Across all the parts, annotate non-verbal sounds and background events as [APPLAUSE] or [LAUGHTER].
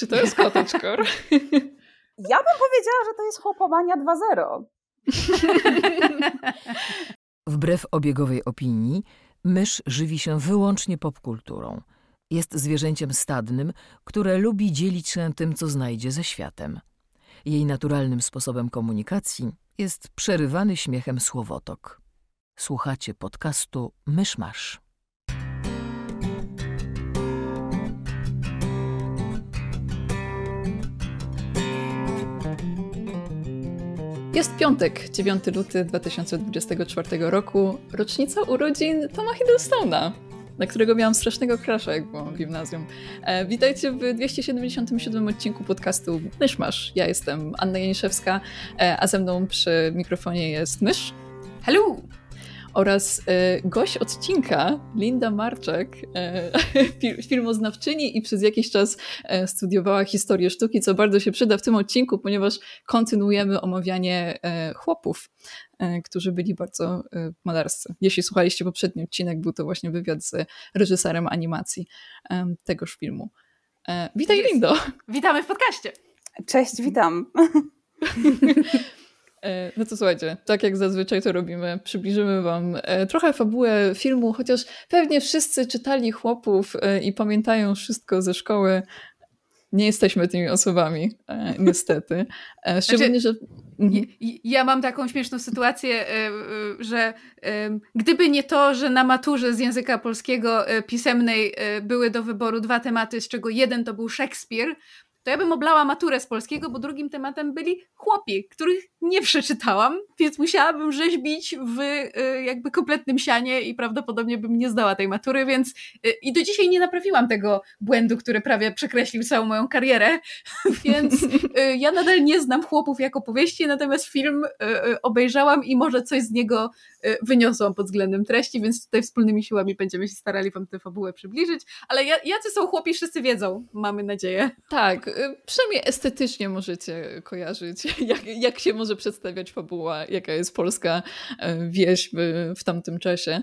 Czy to jest cottagecore? [LAUGHS] Ja bym powiedziała, że to jest chłopomania 2.0. [LAUGHS] Wbrew obiegowej opinii, mysz żywi się wyłącznie popkulturą. Jest zwierzęciem stadnym, które lubi dzielić się tym, co znajdzie ze światem. Jej naturalnym sposobem komunikacji jest przerywany śmiechem słowotok. Słuchacie podcastu Myszmasz. Jest piątek, 9 luty 2024 roku, rocznica urodzin Toma Hiddlestona, na którego miałam strasznego crusha, jak byłam w gimnazjum. E, witajcie w 277 odcinku podcastu Myszmasz. Ja jestem Anna Janiszewska, e, a ze mną przy mikrofonie jest Mysz. Hello! Oraz e, gość odcinka, Linda Marczek, e, [LAUGHS] filmoznawczyni i przez jakiś czas e, studiowała historię sztuki, co bardzo się przyda w tym odcinku, ponieważ kontynuujemy omawianie e, chłopów, e, którzy byli bardzo e, malarscy. Jeśli słuchaliście poprzedni odcinek, był to właśnie wywiad z reżyserem animacji tegoż filmu. Witaj, Jest. Lindo! Witamy w podcaście! Cześć, witam! [LAUGHS] E, no to słuchajcie, tak jak zazwyczaj to robimy, przybliżymy wam e, trochę fabułę filmu, chociaż pewnie wszyscy czytali chłopów e, i pamiętają wszystko ze szkoły. Nie jesteśmy tymi osobami, niestety. Szczególnie, znaczy, że. Mhm. Ja mam taką śmieszną sytuację, że gdyby nie to, że na maturze z języka polskiego pisemnej były do wyboru dwa tematy, z czego jeden to był Szekspir, to ja bym oblała maturę z polskiego, bo drugim tematem byli chłopi, których nie przeczytałam, więc musiałabym rzeźbić w y, jakby kompletnym sianie i prawdopodobnie bym nie zdała tej matury, więc y, i do dzisiaj nie naprawiłam tego błędu, który prawie przekreślił całą moją karierę, [LAUGHS] więc y, ja nadal nie znam chłopów jako powieści, natomiast film obejrzałam i może coś z niego wyniosłam pod względem treści, więc tutaj wspólnymi siłami będziemy się starali wam tę fabułę przybliżyć, ale jacy są chłopi, wszyscy wiedzą, mamy nadzieję. Tak, przynajmniej estetycznie możecie kojarzyć, [LAUGHS] jak, jak się może przedstawiać fabuła, jaka jest polska e, wieś w, tamtym czasie.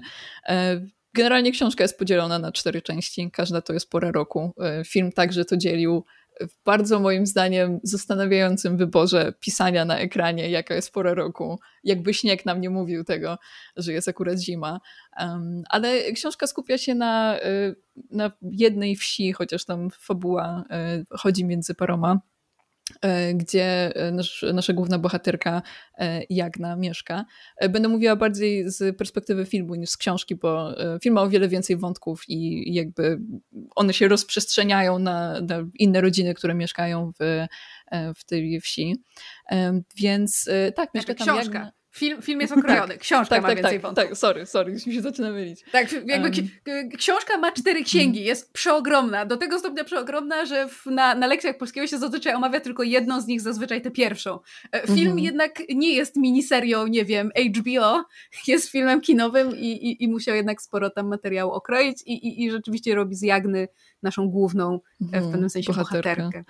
E, generalnie książka jest podzielona na cztery części, każda to jest pora roku. Film także to dzielił w bardzo moim zdaniem zastanawiającym wyborze pisania na ekranie, jaka jest pora roku. Jakby śnieg nam nie mówił tego, że jest akurat zima. Um, ale książka skupia się na, na jednej wsi, chociaż tam fabuła chodzi między paroma gdzie e, nasz, nasza główna bohaterka e, Jagna mieszka. Będę mówiła bardziej z perspektywy filmu niż z książki, bo film ma o wiele więcej wątków i jakby one się rozprzestrzeniają na, na inne rodziny, które mieszkają w, w tej wsi. Więc tak, mieszka tam książka. Jagna. Film, film jest [LAUGHS] okrojony, tak, książka tak, ma tak, więcej tak, wątków. Tak, sorry, sorry, już mi się zaczyna mylić. Tak, jakby um. książka ma cztery księgi, jest przeogromna, do tego stopnia przeogromna, że w, na, na lekcjach polskiego się zazwyczaj omawia tylko jedną z nich, zazwyczaj tę pierwszą. E, film mhm. jednak nie jest miniserią, nie wiem, HBO, [LAUGHS] jest filmem kinowym i, i, i musiał jednak sporo tam materiału okroić i, i, i rzeczywiście robi z Jagny naszą główną, mhm. w pewnym sensie bohaterkę. bohaterkę.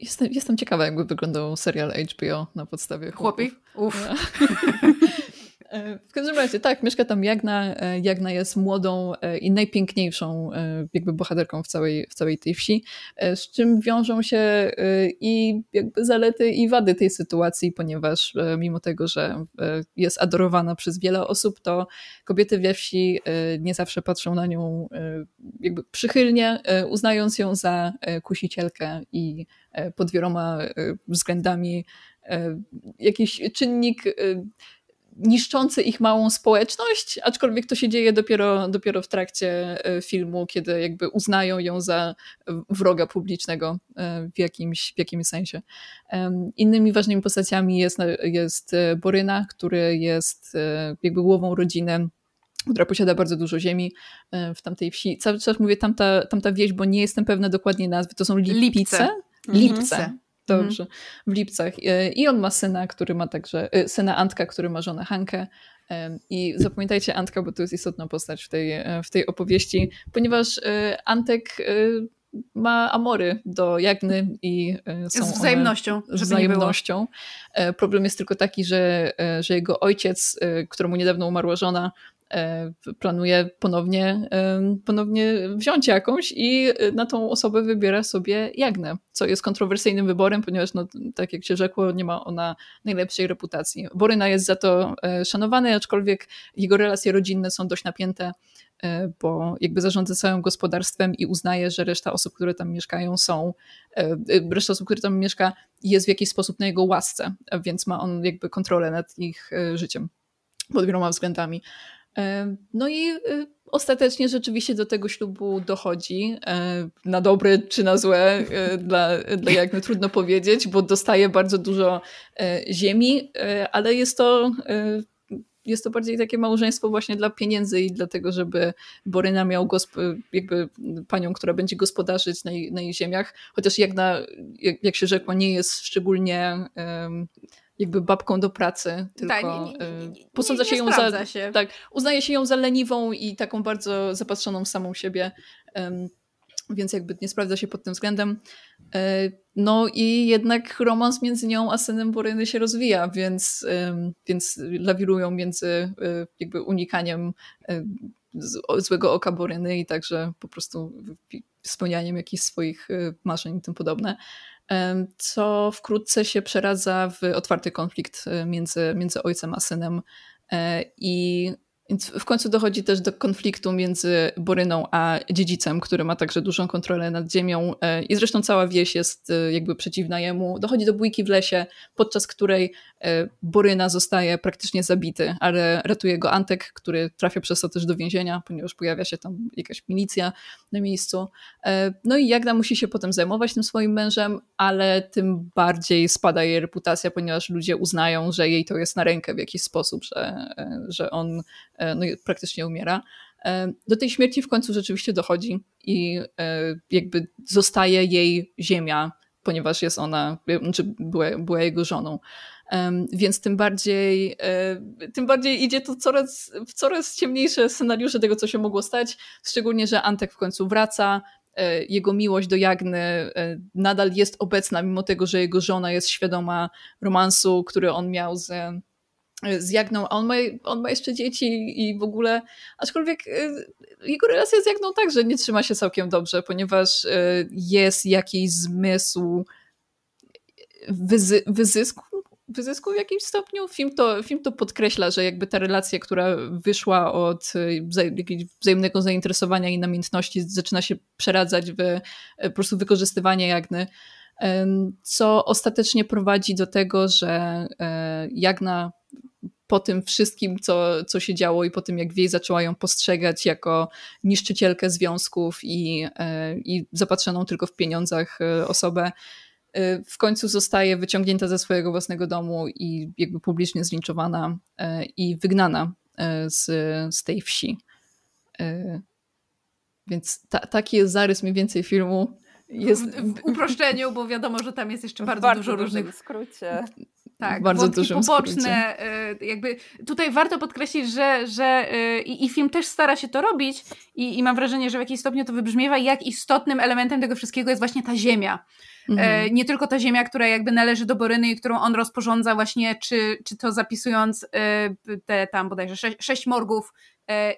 Jestem, jestem ciekawa, jakby wyglądał serial HBO na podstawie chłopów. Chłopi? Uff. E, [LAUGHS] w każdym razie, tak, mieszka tam Jagna. E, Jagna jest młodą e, i najpiękniejszą jakby bohaterką w całej, w całej tej wsi, z czym wiążą się i jakby zalety i wady tej sytuacji, ponieważ mimo tego, że jest adorowana przez wiele osób, to kobiety we wsi nie zawsze patrzą na nią jakby przychylnie, uznając ją za kusicielkę i pod wieloma względami jakiś czynnik niszczący ich małą społeczność, aczkolwiek to się dzieje dopiero, dopiero w trakcie e, filmu, kiedy jakby uznają ją za wroga publicznego e, w jakimś, w jakimś sensie. Innymi ważnymi postaciami jest, jest e, Boryna, który jest jakby głową rodziny która posiada bardzo dużo ziemi w tamtej wsi. Cały czas mówię tamta, tamta wieś, bo nie jestem pewna dokładnie nazwy. To są Lipice. Lipce. Lipce. Mhm. Dobrze, w Lipcach. E, I on ma syna, który ma także, e, syna Antka, który ma żonę Hankę. E, I zapamiętajcie Antka, bo to jest istotna postać w tej, w tej opowieści, ponieważ Antek ma amory do Jagny i są z wzajemnością. Z wzajemnością. Problem jest tylko taki, że, że jego ojciec, któremu niedawno umarła żona, planuje ponownie, ponownie wziąć jakąś i na tą osobę wybiera sobie Jagnę, co jest kontrowersyjnym wyborem, ponieważ no, tak jak się rzekło, nie ma ona najlepszej reputacji. Boryna jest za to szanowany, aczkolwiek jego relacje rodzinne są dość napięte E, bo jakby zarządza całym gospodarstwem i uznaje, że reszta osób, które tam mieszkają są, e, e, reszta osób, które tam mieszka jest w jakiś sposób na jego łasce, więc ma on jakby kontrolę nad ich życiem pod wieloma względami. No i ostatecznie rzeczywiście do tego ślubu dochodzi. Na dobre czy na złe, dla, dla jakby trudno powiedzieć, bo dostaje bardzo dużo ziemi, ale jest to jest to bardziej takie małżeństwo właśnie dla pieniędzy i dlatego, żeby Boryna miał jakby panią, która będzie gospodarzyć na jej, na jej ziemiach, chociaż jak, na, jak, jak się rzekło, nie jest szczególnie jakby babką do pracy, tylko tak, nie, nie, nie, posądza się ją za... Się. Tak, uznaje się ją za leniwą i taką bardzo zapatrzoną w samą siebie. Um, więc jakby nie sprawdza się pod tym względem. E, no i jednak romans między nią a synem Boryny się rozwija, więc, więc lawirują między e, jakby unikaniem złego oka Boryny i także po prostu spełnianiem jakichś swoich marzeń i tym podobne. Co wkrótce się przeradza w otwarty konflikt między, między ojcem a synem. I więc w końcu dochodzi też do konfliktu między Boryną a dziedzicem, który ma także dużą kontrolę nad ziemią e, i zresztą cała wieś jest e, jakby przeciwna jemu. Dochodzi do bójki w lesie, podczas której e, Boryna zostaje praktycznie zabity, ale ratuje go Antek, który trafia przez to też do więzienia, ponieważ pojawia się tam jakaś milicja na miejscu. No i Jagna musi się potem zajmować tym swoim mężem, ale tym bardziej spada jej reputacja, ponieważ ludzie uznają, że jej to jest na rękę w jakiś sposób, że, że on no i praktycznie umiera. E, do tej śmierci w końcu rzeczywiście dochodzi i e, jakby zostaje jej ziemia, ponieważ jest ona, znaczy była, była jego żoną. Więc tym bardziej, tym bardziej idzie to coraz, w coraz ciemniejsze scenariusze tego, co się mogło stać. Szczególnie, że Antek w końcu wraca, jego miłość do Jagny nadal jest obecna, mimo tego, że jego żona jest świadoma romansu, który on miał z z Jagną, a on ma, on ma jeszcze dzieci i w ogóle, aczkolwiek y, jego relacja z Jagną także nie trzyma się całkiem dobrze, ponieważ y, jest jakiś zmysł wyzy, wyzysku, wyzysku w jakimś stopniu. Film to, film to podkreśla, że jakby ta relacja, która wyszła od y, jakiegoś wzajemnego zainteresowania i namiętności zaczyna się przeradzać w po prostu wykorzystywanie Jagny co ostatecznie prowadzi do tego, że Jagna po tym wszystkim, co, co się działo i po tym, jak Wiej zaczęła ją postrzegać jako niszczycielkę związków i, e, i zapatrzoną tylko w pieniądzach e, osobę, e, w końcu zostaje wyciągnięta ze swojego własnego domu i jakby publicznie zlinczowana i wygnana z, z tej wsi. Więc ta, taki jest zarys mniej więcej filmu. Jest... W, w, uproszczeniu, bo wiadomo, że tam jest jeszcze bardzo, bardzo dużo różnych. W skrócie. Tak, bardzo dużym poboczne. Skrócie. Jakby tutaj warto podkreślić, że, że y, i, i film też stara się to robić i, i mam wrażenie, że w jakimś stopniu to wybrzmiewa, jak istotnym elementem tego wszystkiego jest właśnie ta ziemia. E, mhm. Nie tylko ta ziemia, która jakby należy do Boryny i którą on rozporządza właśnie, czy, czy to zapisując y, te tam bodajże sześć, sześć morgów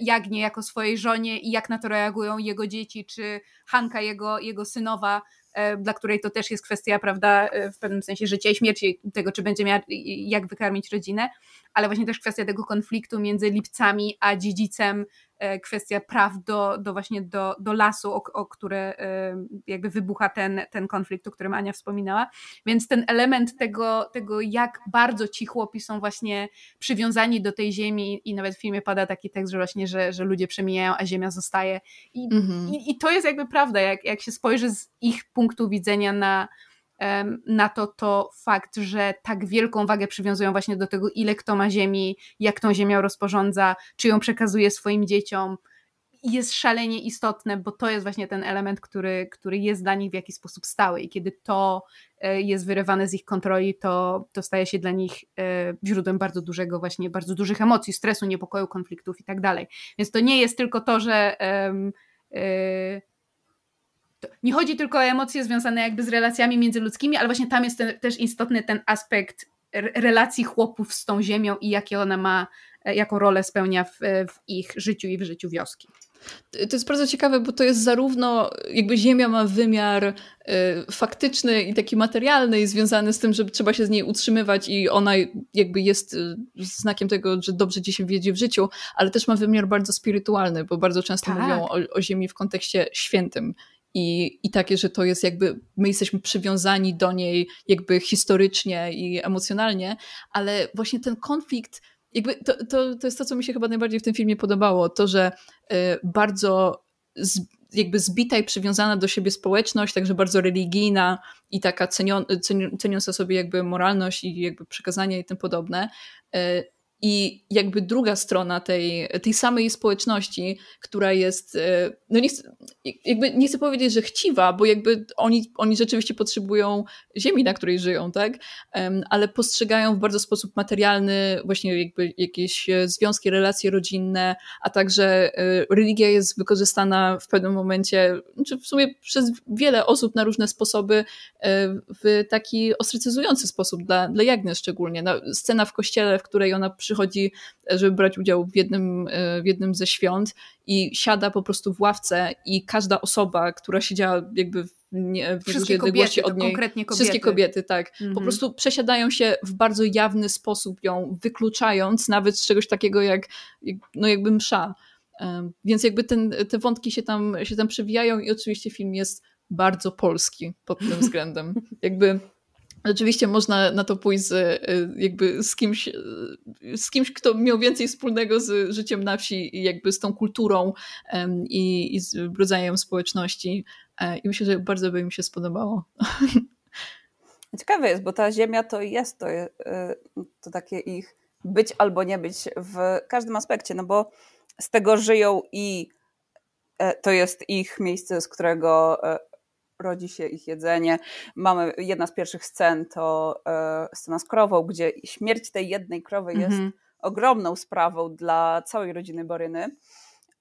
Jagnie jako swojej żonie i jak na to reagują jego dzieci, czy Hanka, jego, jego synowa, dla której to też jest kwestia, prawda, e, w pewnym sensie życia i śmierci, tego, czy będzie miała, jak wykarmić rodzinę, ale właśnie też kwestia tego konfliktu między Lipcami a dziedzicem, e, kwestia praw do, do właśnie do, do lasu, o, o które jakby wybucha ten, ten konflikt, o którym Ania wspominała. Więc ten element tego, tego, jak bardzo ci chłopi są właśnie przywiązani do tej ziemi i nawet w filmie pada taki tekst, że właśnie, że, że ludzie przemijają, a ziemia zostaje. I, mhm. i, i to jest jakby prawda, jak, jak się spojrzy z ich punktu widzenia na na to, to fakt, że tak wielką wagę przywiązują właśnie do tego, ile kto ma ziemi, jak tą ziemią rozporządza, czy ją przekazuje swoim dzieciom, jest szalenie istotne, bo to jest właśnie ten element, który, który jest dla nich w jakiś sposób stały i kiedy to e, jest wyrywane z ich kontroli, to, to staje się dla nich e, źródłem bardzo dużego, właśnie bardzo dużych emocji, stresu, niepokoju, konfliktów i tak dalej. Więc to nie jest tylko to, że yy, nie chodzi tylko o emocje związane jakby z relacjami międzyludzkimi, ale właśnie tam jest ten, też istotny ten aspekt relacji chłopów z tą ziemią i jakie ona ma, jaką rolę spełnia w, w ich życiu i w życiu wioski. To jest bardzo ciekawe, bo to jest zarówno jakby Ziemia ma wymiar y, faktyczny i taki materialny i związany z tym, że trzeba się z niej utrzymywać i ona jakby jest y, znakiem tego, że dobrze ci się wiedzie w życiu, ale też ma wymiar bardzo spirytualny, bo bardzo często tak. mówią o, o Ziemi w kontekście świętym. I, I takie, że to jest jakby, my jesteśmy przywiązani do niej jakby historycznie i emocjonalnie, ale właśnie ten konflikt jakby to, to, to jest to, co mi się chyba najbardziej w tym filmie podobało, to, że y, bardzo z, jakby zbita i przywiązana do siebie społeczność, także bardzo religijna i taka ceniąca sobie jakby moralność i jakby przekazanie i tym podobne, y, i jakby druga strona tej, tej samej społeczności, która jest, e, no nie chcę, jakby nie chcę powiedzieć, że chciwa, bo jakby oni, oni rzeczywiście potrzebują ziemi, na której żyją, tak? Ale postrzegają w bardzo sposób materialny właśnie jakby jakieś e, związki, relacje rodzinne, a także e, religia jest wykorzystana w pewnym momencie, czy w sumie przez wiele osób na różne sposoby w taki ostrycyzujący sposób dla, dla Jagny szczególnie. No, scena w kościele, w której ona przy przychodzi, żeby brać udział w jednym, e, w jednym ze świąt i siada po prostu w ławce i każda osoba, która siedziała jakby w, nie, w wszystkie kobiety, od niej, konkretnie kobiety. Wszystkie kobiety, tak. Mhm. Po prostu przesiadają się w bardzo jawny sposób ją wykluczając nawet z czegoś takiego jak no jakby msza. E, więc jakby ten, te wątki się tam, się tam przewijają i oczywiście film jest bardzo polski pod tym [LAUGHS] względem. Jakby Oczywiście można na to pójść z, y, jakby z kimś, y, z kimś, kto miał więcej wspólnego z życiem na wsi jakby z tą kulturą i, i z rodzajem społeczności. E, I myślę, że bardzo by mi się spodobało. [LAUGHS] Ciekawe jest, bo ta ziemia to jest to, y, to takie ich być albo nie być w każdym aspekcie, no bo z tego żyją i e, to jest ich miejsce, z którego e, rodzi się ich jedzenie. Mamy jedna z pierwszych scen to e, scena z krową, gdzie śmierć tej jednej krowy -hmm. jest mhm. ogromną sprawą dla całej rodziny Boryny,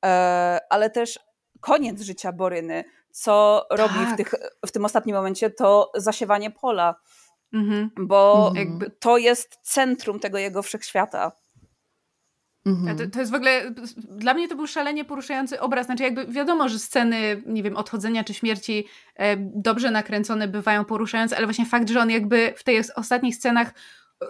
e, ale też koniec życia Boryny, co tak. robi w, tak. tych, w tym ostatnim momencie, to zasiewanie pola. -hmm. Bo jakby to jest centrum tego jego wszechświata. Mhm. To, to, jest w ogóle, dla mnie to był szalenie poruszający obraz, znaczy jakby wiadomo, że sceny, nie wiem, odchodzenia czy śmierci e, dobrze nakręcone bywają poruszające, ale właśnie fakt, że on jakby w tych ostatnich scenach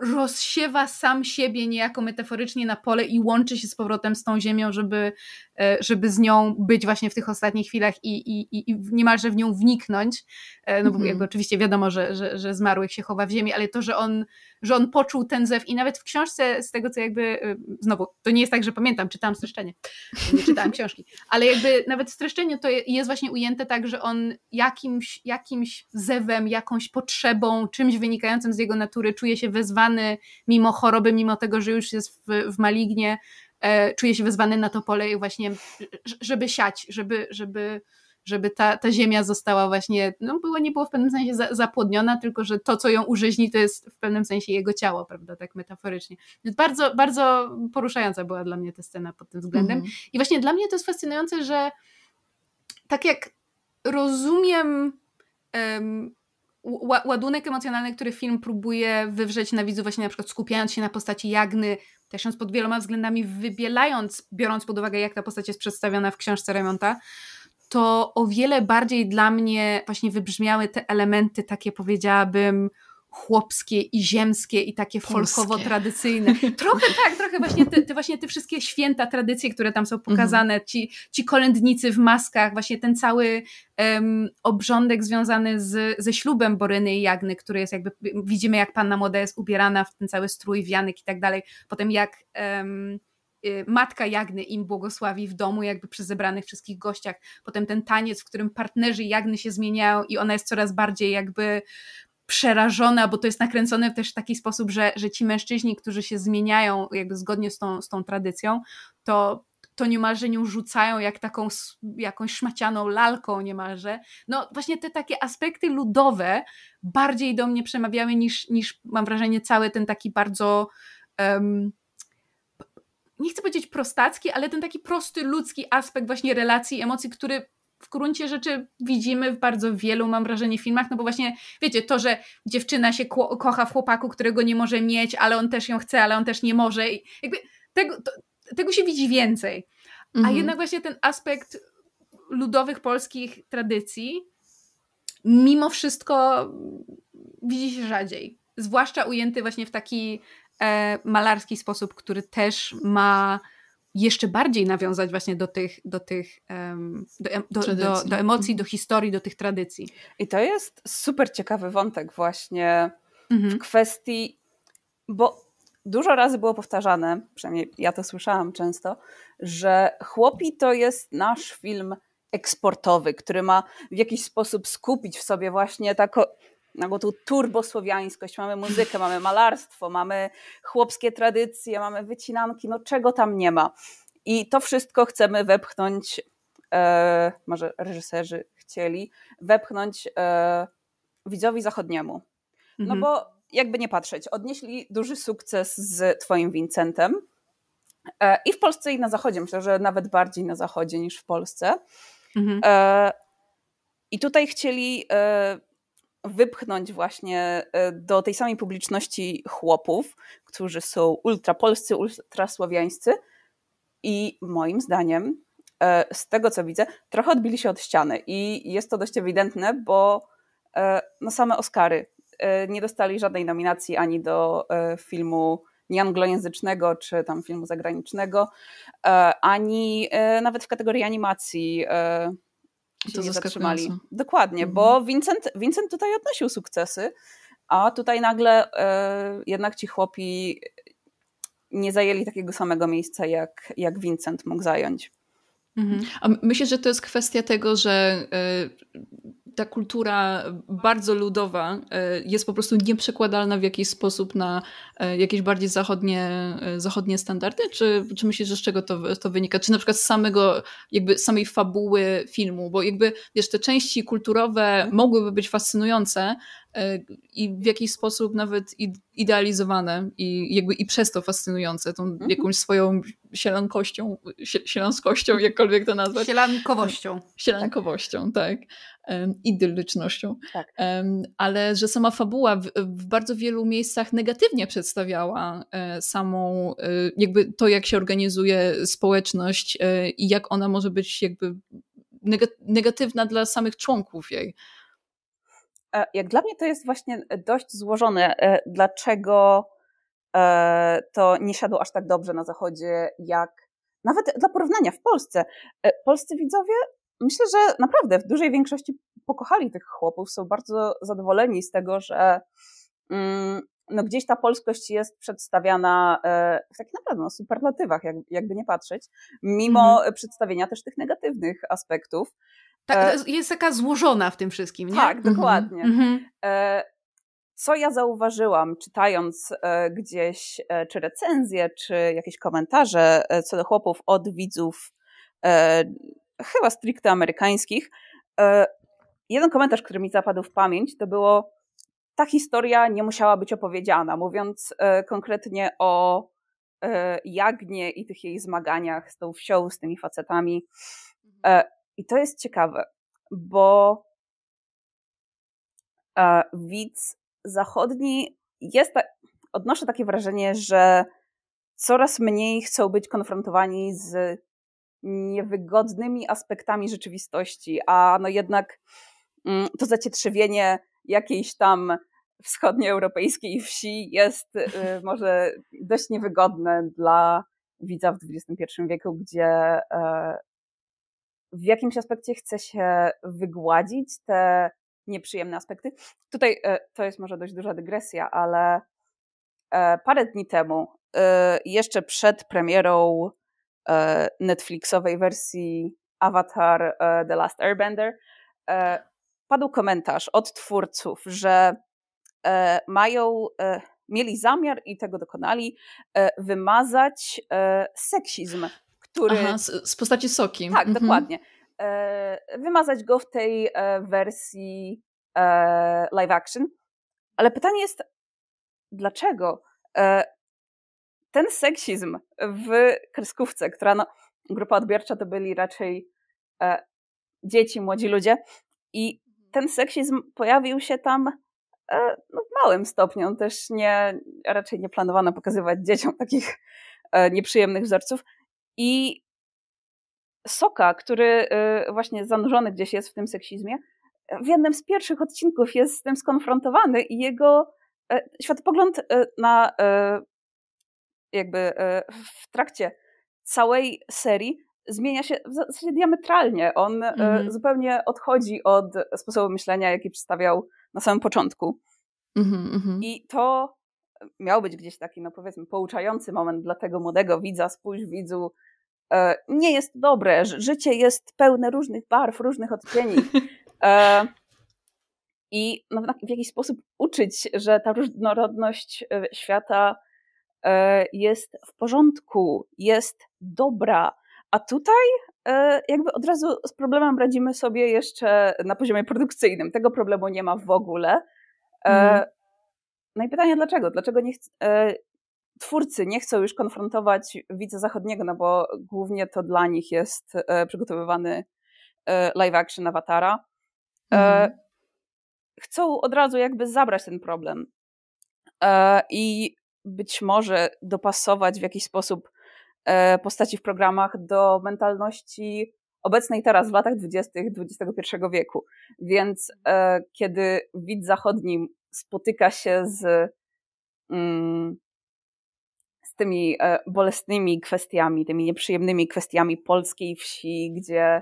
rozsiewa sam siebie niejako metaforycznie na pole i łączy się z powrotem z tą ziemią, żeby, e, żeby z nią być właśnie w tych ostatnich chwilach i, i, i niemalże w nią wniknąć. E, no bo -hmm. jakby oczywiście wiadomo, że, że, że zmarłych się chowa w ziemi, ale to, że on że on poczuł ten zew i nawet w książce z tego, co jakby, y, znowu, to nie jest tak, że pamiętam, czytałam streszczenie, nie czytałam [LAUGHS] książki, ale jakby nawet w streszczeniu to jest właśnie ujęte tak, że on jakimś, jakimś zewem, jakąś potrzebą, czymś wynikającym z jego natury czuje się wezwany mimo choroby, mimo tego, że już jest w, w malignie, e, czuje się wezwany na to pole i właśnie, żeby siać, żeby, żeby żeby ta, ta ziemia została właśnie, no było, nie było w pewnym sensie za, zapłodniona, tylko że to, co ją użyźni, to jest w pewnym sensie jego ciało, prawda, tak metaforycznie. Więc bardzo, bardzo poruszająca była dla mnie ta scena pod tym względem. Mhm. I właśnie dla mnie to jest fascynujące, że tak jak rozumiem um, ładunek emocjonalny, który film próbuje wywrzeć na widzu, właśnie na przykład skupiając się na postaci Jagny, też ją pod wieloma względami wybielając, biorąc pod uwagę, jak ta postać jest przedstawiona w książce Remonta, to o wiele bardziej dla mnie właśnie wybrzmiały te elementy takie powiedziałabym chłopskie i ziemskie i takie folkowo-tradycyjne. Trochę tak, trochę właśnie te, te, właśnie te wszystkie święta tradycje, które tam są mhm. pokazane, ci, ci kolędnicy w maskach, właśnie ten cały um, obrządek związany z, ze ślubem Boryny i Jagny, który jest jakby, widzimy jak panna młoda jest ubierana w ten cały strój, wianek i tak dalej, potem jak um, matka Jagny im błogosławi w domu, jakby przy zebranych wszystkich gościach. Potem ten taniec, w którym partnerzy Jagny się zmieniają i ona jest coraz bardziej jakby przerażona, bo to jest nakręcone też w taki sposób, że, że ci mężczyźni, którzy się zmieniają jakby zgodnie z tą, z tą tradycją, to to niemalże nią rzucają jak taką jakąś szmacianą lalką niemalże. No właśnie te takie aspekty ludowe bardziej do mnie przemawiały niż, niż mam wrażenie cały ten taki bardzo um, nie chcę powiedzieć prostacki, ale ten taki prosty ludzki aspekt właśnie relacji, emocji, który w gruncie rzeczy widzimy w bardzo wielu, mam wrażenie, filmach, no bo właśnie, wiecie, to, że dziewczyna się kocha w chłopaku, którego nie może mieć, ale on też ją chce, ale on też nie może i jakby tego, to, tego się widzi więcej. Mhm. A jednak właśnie ten aspekt ludowych polskich tradycji mimo wszystko widzi się rzadziej. Zwłaszcza ujęty właśnie w taki e, malarski sposób, który też ma jeszcze bardziej nawiązać właśnie do tych, do tych do, do, do, do, emocji, do historii, do tych tradycji. I to jest super ciekawy wątek właśnie mhm. w kwestii, bo dużo razy było powtarzane, przynajmniej ja to słyszałam często, że Chłopi to jest nasz film eksportowy, który ma w jakiś sposób skupić w sobie właśnie taką no tu turbosłowiańskość, mamy muzykę, mamy malarstwo, mamy chłopskie tradycje, mamy wycinanki, no czego tam nie ma. I to wszystko chcemy wepchnąć, e, może reżyserzy chcieli, wepchnąć e, widzowi zachodniemu. No mhm. bo jakby nie patrzeć, odnieśli duży sukces z twoim Vincentem e, i w Polsce i na zachodzie, myślę, że nawet bardziej na zachodzie niż w Polsce. Mhm. E, I tutaj chcieli e, wypchnąć właśnie e, do tej samej publiczności chłopów, którzy są ultrapolscy, ultrasłowiańscy i moim zdaniem z tego co widzę, trochę odbili się od ściany i jest to dość ewidentne, bo no same Oscary nie dostali żadnej nominacji ani do filmu nieanglojęzycznego czy tam filmu zagranicznego, e, ani e, nawet w kategorii animacji e, się to nie zatrzymali. Dokładnie, mhm. bo Vincent, Vincent tutaj odnosił sukcesy, a tutaj nagle jednak ci chłopi nie zajęli takiego samego miejsca, jak, jak Vincent mógł zająć. Mhm. A myślę, że to jest kwestia tego, że ta kultura bardzo ludowa e, jest po prostu nieprzekładalna w jakiś sposób na e, jakieś bardziej zachodnie, e, zachodnie standardy? Czy, czy myślisz, że z czego to, to wynika? Czy na przykład z samego, jakby samej fabuły filmu? Bo jakby, wiesz, te części kulturowe mogłyby być fascynujące, i w jakiś sposób nawet idealizowane i jakby i przez to fascynujące, tą mhm. jakąś swoją sielankością, sielanskością, jakkolwiek to nazwać. Sielankowością. Sielankowością, tak. Um, idyllicznością. Tak. Ale że sama fabuła w, w, bardzo wielu miejscach negatywnie przedstawiała e, samą, e, jakby to, jak się organizuje społeczność e, i jak ona może być jakby negatywna dla samych członków jej. Jak dla mnie to jest właśnie dość złożone, dlaczego to nie siadło aż tak dobrze na Zachodzie, jak nawet dla porównania w Polsce. Polscy widzowie, myślę, że naprawdę w dużej większości pokochali tych chłopów, są bardzo zadowoleni z tego, że mm, no gdzieś ta polskość jest przedstawiana w takich naprawdę no, superlatywach, jakby nie patrzeć, mimo mm. przedstawienia też tych negatywnych aspektów. Tak, e, jest taka złożona w tym wszystkim, nie? Tak, mhm. dokładnie. Mhm. E, co ja zauważyłam, czytając e, gdzieś czy recenzje, czy jakieś komentarze co do chłopów od widzów, chyba stricte amerykańskich, jeden komentarz, który mi zapadł w pamięć, to było ta historia nie musiała być opowiedziana, mówiąc konkretnie o Jagnie i tych jej zmaganiach z tą wsią, z tymi facetami. Mhm. I to jest ciekawe, bo e, widz zachodni jest, odnoszę takie wrażenie, że coraz mniej chcą być konfrontowani z niewygodnymi aspektami rzeczywistości, a no jednak mm, to zacietrzewienie jakiejś tam wschodnioeuropejskiej wsi jest y, [LAUGHS] może dość niewygodne dla widza w XXI wieku, gdzie e, w jakimś aspekcie chce się wygładzić te nieprzyjemne aspekty. Tutaj e, to jest może dość duża dygresja, ale e, parę dni temu, e, jeszcze przed premierą Netflixowej wersji Avatar The Last Airbender, padł komentarz od twórców, że mają, mieli zamiar i tego dokonali, wymazać seksizm który. Aha, z, z postaci soki. Tak, mhm. dokładnie. E, wymazać go w tej e, wersji e, live action. Ale pytanie jest, dlaczego ten seksizm w kreskówce, która no, grupa odbiorcza to byli raczej dzieci, młodzi ludzie. I ten seksizm pojawił się tam e, no, w małym stopniu. On też nie, raczej nie planowano pokazywać dzieciom takich e, nieprzyjemnych wzorców. I Soka, który e, właśnie zanurzony gdzieś jest w tym seksizmie, w jednym z pierwszych odcinków jest z tym skonfrontowany i jego światopogląd na jakby w trakcie całej serii zmienia się w zasadzie diametralnie. On mm. zupełnie odchodzi od sposobu myślenia, jaki przedstawiał na samym początku. Mm -hmm. I to miał być gdzieś taki, no powiedzmy, pouczający moment dla tego młodego widza, spójrz widzu, e, nie jest dobre, życie jest pełne różnych barw, różnych odcieni. E, I no, w jakiś sposób uczyć, że ta różnorodność e, świata jest w porządku, jest dobra, a tutaj e, jakby od razu z problemem radzimy sobie jeszcze na poziomie produkcyjnym. Tego problemu nie ma w ogóle. Mm. No i pytanie dlaczego? Dlaczego nie e, twórcy nie chcą już konfrontować widza zachodniego, no bo głównie to dla nich jest przygotowywany live action Awatara. Mm. Chcą od razu jakby zabrać ten problem i być może dopasować w jakiś sposób E, postaci w programach do mentalności obecnej teraz, w latach 20. XXI wieku. Więc e, kiedy widz zachodni spotyka się z, mm, z tymi e, bolesnymi kwestiami, tymi nieprzyjemnymi kwestiami polskiej wsi, gdzie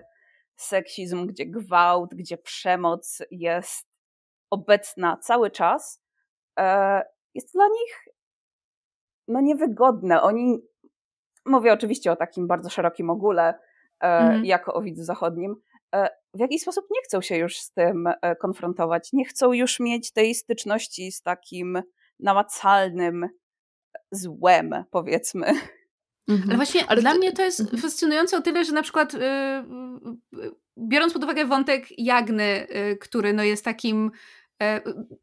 seksizm, gdzie gwałt, gdzie przemoc jest obecna cały czas, jest dla nich no niewygodne. Oni mówię oczywiście o takim bardzo szerokim ogóle, e, mhm. jako o widzu zachodnim, e, w jakiś sposób nie chcą się już z tym e, konfrontować, nie chcą już mieć tej styczności z takim namacalnym złem, powiedzmy. Mhm. Ale właśnie Ale dla mnie to jest mhm. fascynujące o tyle, że na przykład yy, biorąc pod uwagę wątek Jagny, yy, który no jest takim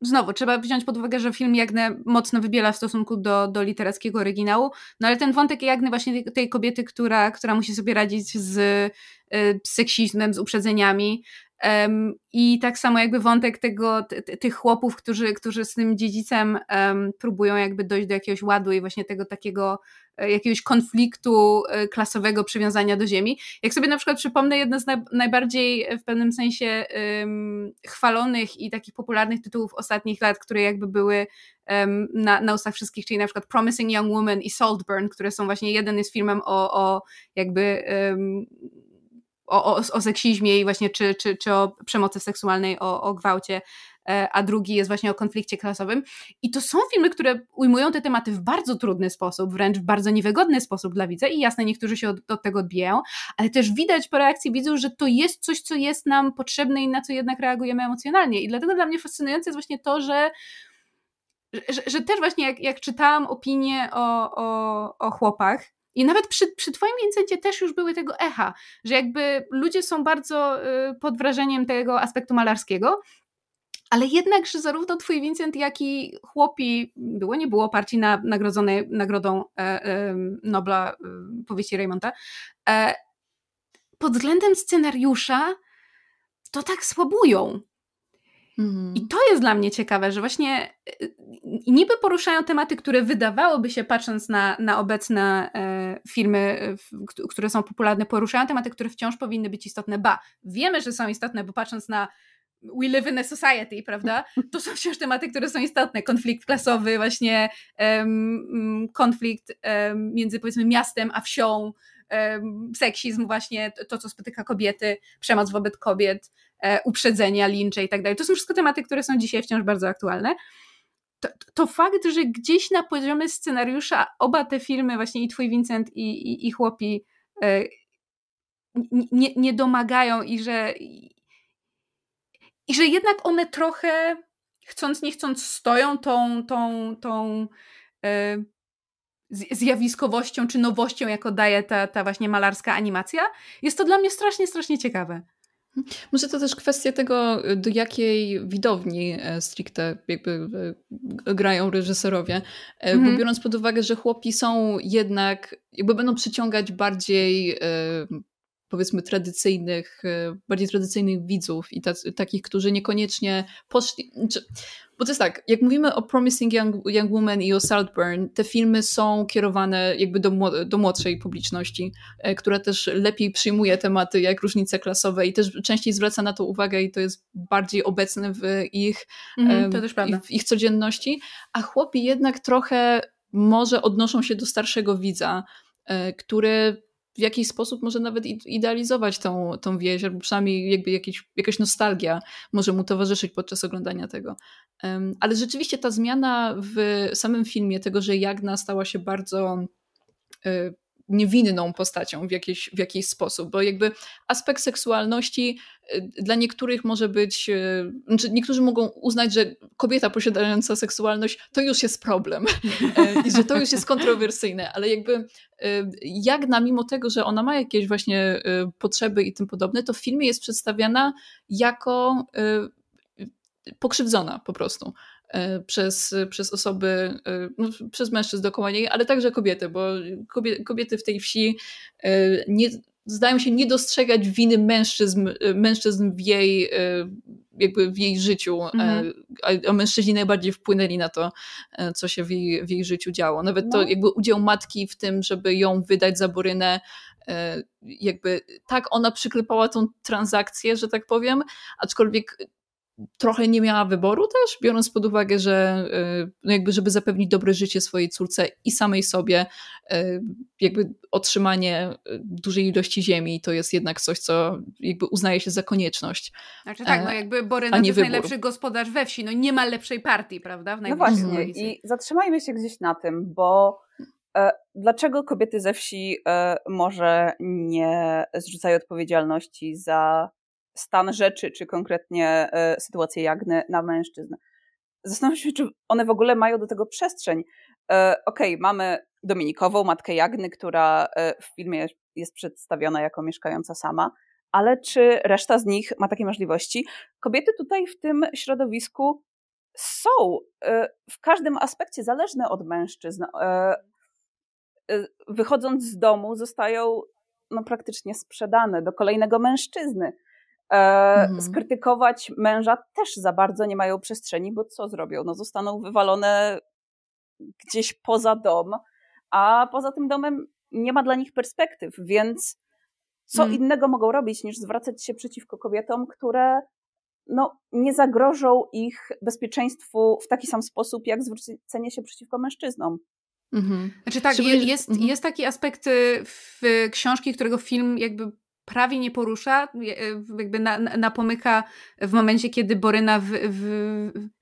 znowu, trzeba wziąć pod uwagę, że film Jagnę mocno wybiela w stosunku do, do literackiego oryginału, no ale ten wątek Jagny właśnie tej, tej kobiety, która, która musi sobie radzić z, z e, seksizmem, z uprzedzeniami, Um, I tak samo jakby wątek tego, tych chłopów, którzy, którzy z tym dziedzicem um, próbują jakby dojść do jakiegoś ładu i właśnie tego takiego e, jakiegoś konfliktu e, klasowego przywiązania do ziemi. Jak sobie na przykład przypomnę jedno z naj, najbardziej w pewnym sensie um, chwalonych i takich popularnych tytułów ostatnich lat, które jakby były na, na ustach wszystkich, czyli na przykład Promising Young Woman i Saltburn, które są właśnie, jeden jest filmem o, o jakby o, o, o seksizmie i właśnie czy, czy, czy o przemocy seksualnej, o, o gwałcie, e, a drugi jest właśnie o konflikcie klasowym. I to są filmy, które ujmują te tematy w bardzo trudny sposób, wręcz w bardzo niewygodny sposób dla widza i jasne, niektórzy się od, od tego odbijają, ale też widać po reakcji widzów, że to jest coś, co jest nam potrzebne i na co jednak reagujemy emocjonalnie. I dlatego dla mnie fascynujące jest właśnie to, że że, że też właśnie jak, jak czytałam opinie o, o, o chłopach, i nawet przy, przy Twoim Vincencie też już były tego echa, że jakby ludzie są bardzo y, pod wrażeniem tego aspektu malarskiego, ale jednak, że zarówno twój Vincent, jak i chłopi, było nie było partii na, nagrodzonej nagrodą e, e, Nobla e, powieści Raymonta, e, pod względem scenariusza to tak słabują. Mhm. I to jest dla mnie ciekawe, że właśnie y, niby poruszają tematy, które wydawałoby się, patrząc na, na obecne e, filmy, które są popularne, poruszają tematy, które wciąż powinny być istotne. Ba, wiemy, że są istotne, bo patrząc na We live in a society, prawda? To są wciąż tematy, które są istotne. Konflikt klasowy, właśnie konflikt między powiedzmy miastem a wsią, um, seksizm, właśnie to, co spotyka kobiety, przemoc wobec kobiet, E, uprzedzenia, lincze i tak dalej. To są wszystko tematy, które są dzisiaj wciąż bardzo aktualne. To, to, fakt, że gdzieś na poziomie scenariusza oba te filmy, właśnie i Twój Vincent i, i, i Chłopi e, nie, nie domagają i że i że jednak one trochę chcąc nie chcąc stoją tą, tą, tą e, zjawiskowością czy nowością, jako daje ta, ta właśnie malarska animacja, jest to dla mnie strasznie, strasznie ciekawe. Może to też kwestia tego, do jakiej widowni e, stricte jakby e, grają reżyserowie, mhm. bo biorąc pod uwagę, że chłopi są jednak, jakby będą przyciągać bardziej powiedzmy tradycyjnych, bardziej tradycyjnych widzów i tacy, takich, którzy niekoniecznie poszli. Czy, bo to jest tak, jak mówimy o Promising Young, Young Woman i o Saltburn, te filmy są kierowane jakby do, do młodszej publiczności, e, która też lepiej przyjmuje tematy jak różnice klasowe i też częściej zwraca na to uwagę i to jest bardziej obecne w ich, też prawda. w ich codzienności, a chłopi jednak trochę może odnoszą się do starszego widza, e, który w jakiś sposób może nawet idealizować tą, tą wieś, albo przynajmniej jakby jakieś, jakaś nostalgia może mu towarzyszyć podczas oglądania tego. Ale rzeczywiście ta zmiana w samym filmie, tego, że Jagna stała się bardzo e, niewinną postacią w jakiś, w jakiś sposób, bo jakby aspekt seksualności y, dla niektórych może być, y, znaczy niektórzy mogą uznać, że kobieta posiadająca seksualność to już jest problem e, [LAUGHS] i że to już jest kontrowersyjne, ale jakby y, Jagna, mimo tego, że ona ma jakieś właśnie potrzeby i tym podobne, to w filmie jest przedstawiana jako pokrzywdzona po prostu. E, przez, przez osoby, e, no, przez mężczyzn dookoła niej, ale także kobiety, bo kobiety w tej wsi e, nie, zdają się nie dostrzegać winy mężczyzn, mężczyzn w jej jakby w jej życiu, mhm. a, mężczyźni najbardziej wpłynęli na to, co się w jej, w jej życiu działo. Nawet no. to jakby udział matki w tym, żeby ją wydać za Borynę, jakby tak ona przyklepała tą transakcję, że tak powiem, aczkolwiek trochę nie miała wyboru też, biorąc pod uwagę, że y, no jakby żeby zapewnić dobre życie swojej córce i samej sobie, y, jakby otrzymanie y, dużej ilości ziemi to jest jednak coś, co jakby uznaje się za konieczność. Znaczy tak, no jakby Boryna to jest wybór. najlepszy gospodarz we wsi, no nie ma lepszej partii, prawda? W no właśnie i zatrzymajmy się gdzieś na tym, bo e, dlaczego kobiety ze wsi e, może nie zrzucają odpowiedzialności za stan rzeczy, czy konkretnie e, sytuację Jagny na mężczyzn. Zastanawiam się, czy one w ogóle mają do tego przestrzeń. E, okej, okay, mamy Dominikową, matkę Jagny, która e, w filmie jest przedstawiona jako mieszkająca sama, ale czy reszta z nich ma takie możliwości? Kobiety tutaj w tym środowisku są w każdym aspekcie zależne od mężczyzn. Wychodząc z domu, zostają no, praktycznie sprzedane do kolejnego mężczyzny. E, mhm. Skrytykować męża też za bardzo nie mają przestrzeni, bo co zrobią? No zostaną wywalone gdzieś poza dom, a poza tym domem nie ma dla nich perspektyw, więc co mhm. innego mogą robić niż zwracać się przeciwko kobietom, które no, nie zagrożą ich bezpieczeństwu w taki sam sposób, jak zwrócenie się przeciwko mężczyznom. Mhm. Znaczy tak, jest, mhm. jest taki aspekt y, w książki, którego film jakby prawie nie porusza, e, jakby na, napomyka w momencie, kiedy Boryna w, w,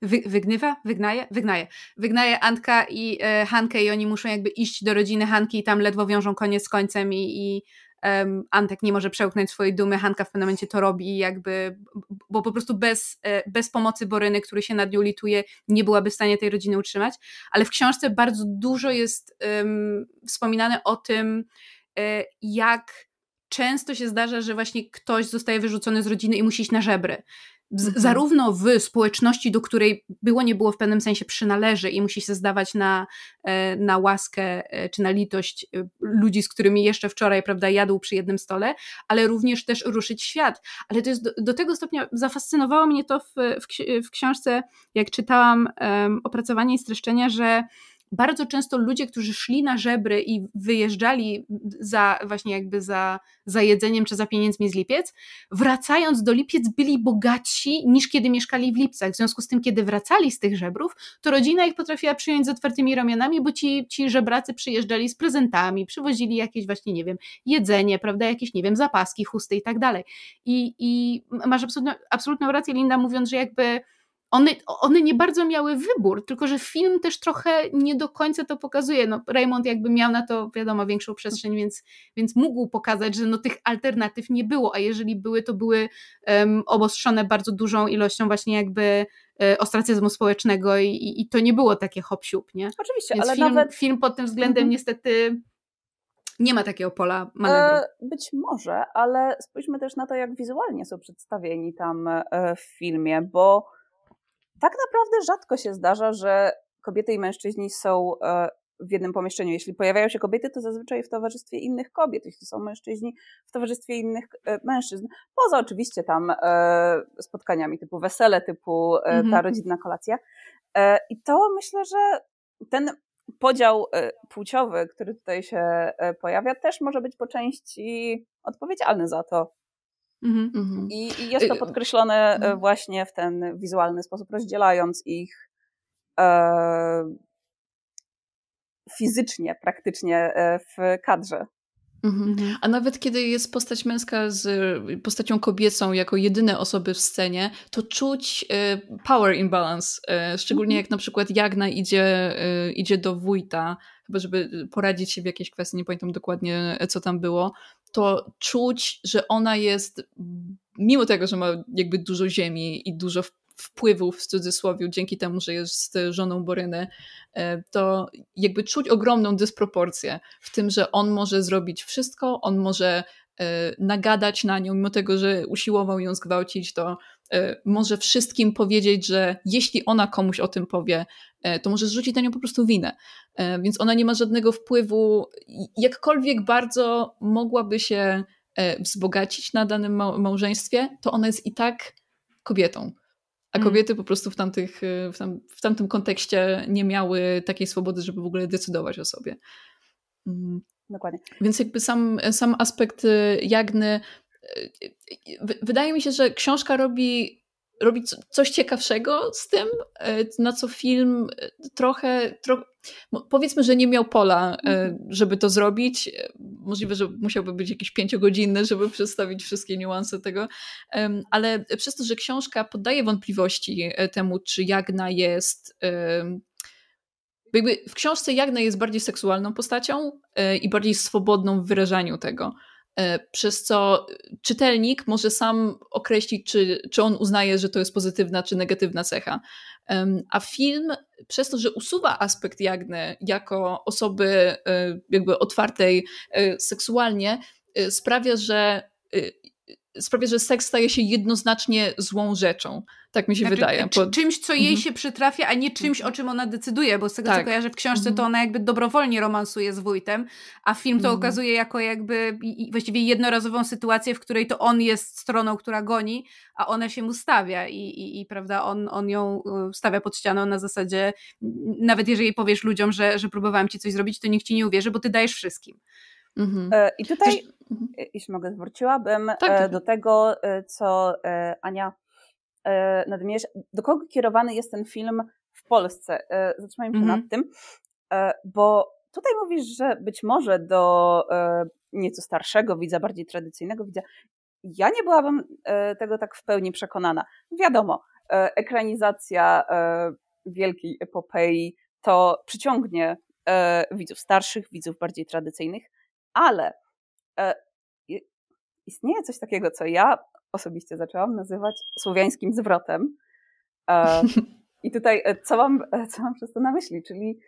wy, wygnywa, wygnaje, wygnaje, wygnaje Antka i e, Hankę i oni muszą jakby iść do rodziny Hanki i tam ledwo wiążą koniec z końcem i, i um, Antek nie może przełknąć swojej dumy, Hanka w pewnym momencie to robi jakby, bo po prostu bez, e, bez pomocy Boryny, który się nad nią lituje, nie byłaby w stanie tej rodziny utrzymać, ale w książce bardzo dużo jest um, wspominane o tym, jak często się zdarza, że właśnie ktoś zostaje wyrzucony z rodziny i musi iść na żebry. Z, mhm. Zarówno w społeczności, do której było nie było w pewnym sensie przynależy i musi się zdawać na, e, na łaskę e, czy na litość e, ludzi, z którymi jeszcze wczoraj prawda, jadł przy jednym stole, ale również też ruszyć świat. Ale to jest do, do tego stopnia, zafascynowało mnie to w, w, w książce, jak czytałam um, opracowanie i streszczenia, że bardzo często ludzie, którzy szli na żebry i wyjeżdżali za właśnie jakby za, za jedzeniem czy za pieniędzmi z Lipiec, wracając do Lipiec byli bogatsi niż kiedy mieszkali w Lipcach. W związku z tym, kiedy wracali z tych żebrów, to rodzina ich potrafiła przyjąć z otwartymi ramionami, bo ci, ci żebracy przyjeżdżali z prezentami, przywozili jakieś właśnie, nie wiem, jedzenie, prawda, jakieś, nie wiem, zapaski, chusty i tak dalej. I, i masz absolutną, absolutną rację, Linda, mówiąc, że jakby one, one nie bardzo miały wybór, tylko że film też trochę nie do końca to pokazuje. No, Raymond jakby miał na to, wiadomo, większą przestrzeń, więc, więc mógł pokazać, że no, tych alternatyw nie było, a jeżeli były, to były um, obostrzone bardzo dużą ilością właśnie jakby e, ostracyzmu społecznego i, i, to nie było takie hop nie? Oczywiście, więc ale film, nawet... film pod tym względem mhm. niestety nie ma takiego pola manewru. E, być może, ale spójrzmy też na to, jak wizualnie są przedstawieni tam e, w filmie, bo tak naprawdę rzadko się zdarza, że kobiety i mężczyźni są e, w jednym pomieszczeniu. Jeśli pojawiają się kobiety, to zazwyczaj w towarzystwie innych kobiet, jeśli są mężczyźni, w towarzystwie innych e, mężczyzn. Poza oczywiście tam e, spotkaniami typu wesele, typu ta mhm. rodzinna kolacja. I to myślę, że ten podział płciowy, który tutaj się pojawia, też może być po części odpowiedzialny za to. Mhm. mhm. I, I, jest to podkreślone mhm. właśnie w ten wizualny sposób, rozdzielając ich e, fizycznie, praktycznie w kadrze. Mhm. mhm. A nawet kiedy jest postać męska z postacią kobiecą jako jedyne osoby w scenie, to czuć e, power imbalance. E, szczególnie mhm. jak na przykład Jagna idzie, e, idzie do wójta, chyba żeby poradzić się w jakiejś kwestii, nie pamiętam dokładnie co tam było, to czuć, że ona jest, mimo tego, że ma jakby dużo ziemi i dużo wpływów w cudzysłowie dzięki temu, że jest żoną Boryny, e, to jakby czuć ogromną dysproporcję w tym, że on może zrobić wszystko, on może e, nagadać na nią, mimo tego, że usiłował ją zgwałcić, to e, może wszystkim powiedzieć, że jeśli ona komuś o tym powie, to może zrzucić na nią po prostu winę. Więc ona nie ma żadnego wpływu, jakkolwiek bardzo mogłaby się wzbogacić na danym małżeństwie, to ona jest i tak kobietą. A mm. kobiety po prostu w, tamtych, y, w, tam, w tamtym kontekście nie miały takiej swobody, żeby w ogóle decydować o sobie. Mm. Dokładnie. Więc jakby sam, sam aspekt y, Jagny. Y, wydaje mi się, że książka robi robi coś ciekawszego z tym, e, na co film e, trochę, trochę powiedzmy, że nie miał pola, e, mhm. żeby to zrobić. Możliwe, że musiałby być jakiś pięciogodzinny, żeby przedstawić wszystkie niuanse tego, ale przez to, że książka poddaje wątpliwości temu, czy Jagna jest jakby w książce Jagna jest bardziej seksualną postacią i bardziej swobodną w wyrażaniu tego. E, przez co czytelnik może sam określić, czy, czy on uznaje, że to jest pozytywna czy negatywna cecha. A film, przez to, że usuwa aspekt Jagny jako osoby e, jakby otwartej e, seksualnie, sprawia, że sprawia, że seks staje się jednoznacznie złą rzeczą. Tak mi się znaczy, wydaje. Czymś, co jej mhm. się przytrafia, a nie czymś, o czym ona decyduje, bo z tego, tak. co kojarzę w książce, to mhm. ona jakby dobrowolnie romansuje z wujtem, a film to mhm. okazuje jako jakby właściwie jednorazową sytuację, w której to on jest stroną, która goni, a ona się mu stawia i, i, i prawda, on, on ją y, stawia pod ścianą na zasadzie, nawet jeżeli powiesz ludziom, że, że próbowałam ci coś zrobić, to nikt ci nie uwierzy, bo ty dajesz wszystkim. Mhm. E, I tutaj, Też... jeśli mogę, zwróciłabym tak, e, tak. do tego, e, co Ania nadmierza. Do kogo kierowany jest ten film w Polsce? Zatrzymajmy się mhm. nad tym, bo tutaj mówisz, że być może do nieco starszego widza, bardziej tradycyjnego widza, ja nie byłabym tego tak w pełni przekonana. Wiadomo, ekranizacja wielkiej epopei to przyciągnie widzów starszych, widzów bardziej tradycyjnych, ale e, istnieje coś takiego, co ja osobiście zaczęłam nazywać słowiańskim zwrotem. E, [LAUGHS] I tutaj e, co mam, e, co mam przez to na myśli? Czyli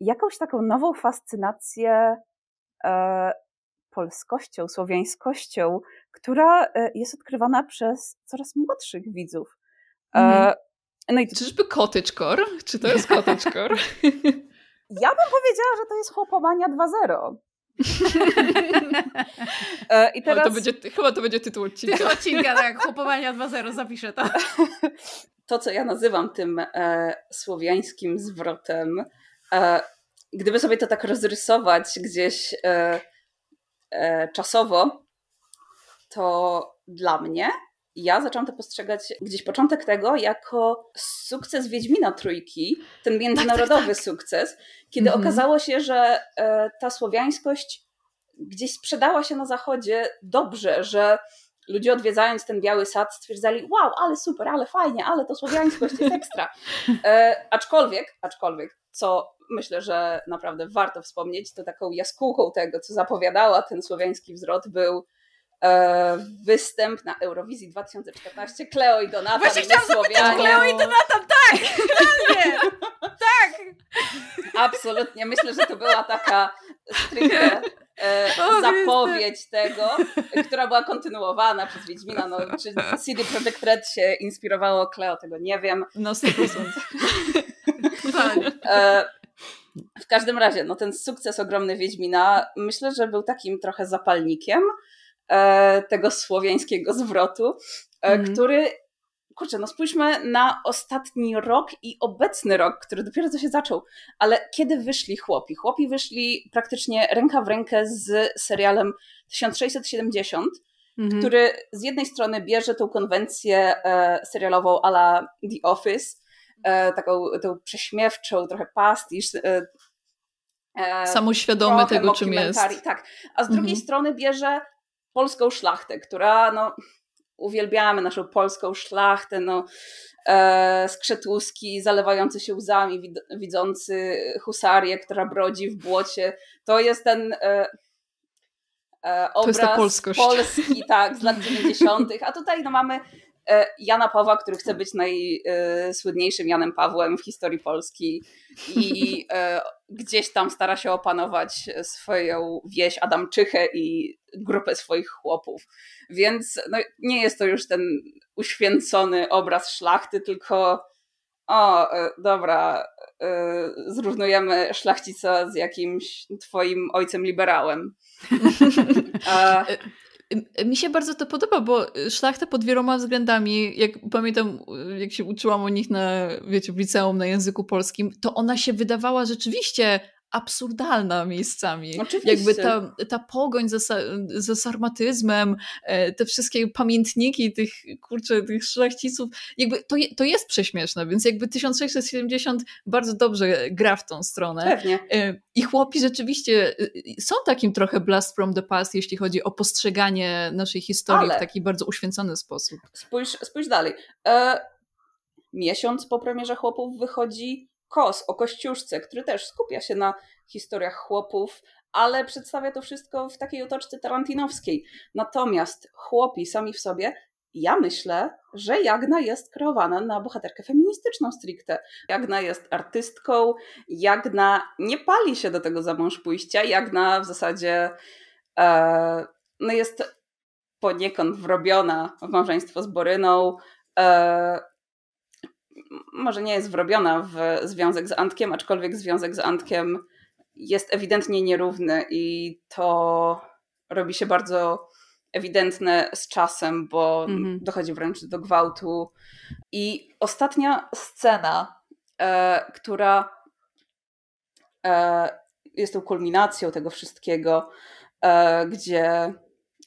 jakąś taką nową fascynację e, polskością, słowiańskością, która e, jest odkrywana przez coraz młodszych widzów. Mm. No i... Czyżby cottagecore? Czy to jest cottagecore? [LAUGHS] Ja bym powiedziała, że to jest chłopomania 2.0. [LAUGHS] E, I teraz... to będzie, chyba to będzie tytuł odcinka. Tytuł odcinka, tak. [LAUGHS] Chłopomania 2.0, zapiszę to. [LAUGHS] To, co ja nazywam tym e, słowiańskim zwrotem, e, gdyby sobie to tak rozrysować gdzieś e, e czasowo, to dla mnie ja zaczęłam to postrzegać gdzieś początek tego jako sukces Wiedźmina Trójki, ten międzynarodowy tak, tak, tak. sukces, kiedy mhm. okazało się, że e, ta słowiańskość gdzieś sprzedała się na zachodzie dobrze, że ludzie odwiedzając ten biały sad stwierdzali, wow, ale super, ale fajnie, ale to słowiańskość jest ekstra. E, aczkolwiek, aczkolwiek, co myślę, że naprawdę warto wspomnieć, to taką jaskółką tego, co zapowiadała ten słowiański wzrot był występ na Eurowizji 2014 Kleo i Donata. Właśnie chciałam zapytać Kleo i Donata, tak! Totalnie! tak! Absolutnie. Myślę, że to była taka stricte e, zapowiedź tego, która była kontynuowana przez Wiedźmina. No, czy CD Projekt Red się inspirowało Kleo, tego nie wiem. No 100%. E, w każdym razie, no ten sukces ogromny Wiedźmina, myślę, że był takim trochę zapalnikiem e, tego słowiańskiego zwrotu, e, mm. który kurczę, no spójrzmy na ostatni rok i obecny rok, który dopiero co się zaczął, ale kiedy wyszli chłopi? Chłopi wyszli praktycznie ręka w rękę z serialem 1670, mhm. który z jednej strony bierze tą konwencję e, serialową a la The Office, e, taką tą prześmiewczą, trochę pastisz, e, e samoświadomy tego, czym jest. Tak, a z drugiej mhm. strony bierze polską szlachtę, która no, uwielbiamy naszą polską szlachtę, no, e, skrzetuski zalewający się łzami, wid widzący husarię, która brodzi w błocie. To jest ten e, e, obraz polski, tak, z lat [LAUGHS] 90., a tutaj no, mamy e, Jana Pawła, który chce być najsłynniejszym Janem Pawłem w historii Polski i [LAUGHS] e, gdzieś tam stara się opanować swoją wieś Adamczychę i grupę swoich chłopów. Więc no, nie jest to już ten uświęcony obraz szlachty, tylko o, e, dobra, e, zrównujemy szlachcica z jakimś twoim ojcem liberałem. [LAUGHS] A... Mi się bardzo to podoba, bo szlachta pod wieloma względami, jak pamiętam, jak się uczyłam o nich na, wiecie, w liceum na języku polskim, to ona się wydawała rzeczywiście absurdalna miejscami. Oczywiście. Jakby ta, ta pogoń za, za sarmatyzmem, e, te wszystkie pamiętniki tych, kurczę, tych szlachciców, jakby to, to jest prześmieszne, więc jakby 1670 bardzo dobrze gra w tą stronę. Pewnie. E, I chłopi rzeczywiście e, są takim trochę blast from the past, jeśli chodzi o postrzeganie naszej historii Ale w taki bardzo uświęcony sposób. Spójrz, spójrz dalej. E, miesiąc po premierze chłopów wychodzi Kos o Kościuszce, który też skupia się na historiach chłopów, ale przedstawia to wszystko w takiej otoczce tarantinowskiej. Natomiast chłopi sami w sobie, ja myślę, że Jagna jest kreowana na bohaterkę feministyczną stricte. Jagna jest artystką, Jagna nie pali się do tego za mąż pójścia, Jagna w zasadzie e, no jest poniekąd wrobiona w małżeństwo z Boryną, e, może nie jest wrobiona w związek z Antkiem, aczkolwiek związek z Antkiem jest ewidentnie nierówny i to robi się bardzo ewidentne z czasem, bo mhm. dochodzi wręcz do gwałtu. I ostatnia scena, e, która e, jest tą kulminacją tego wszystkiego, e, gdzie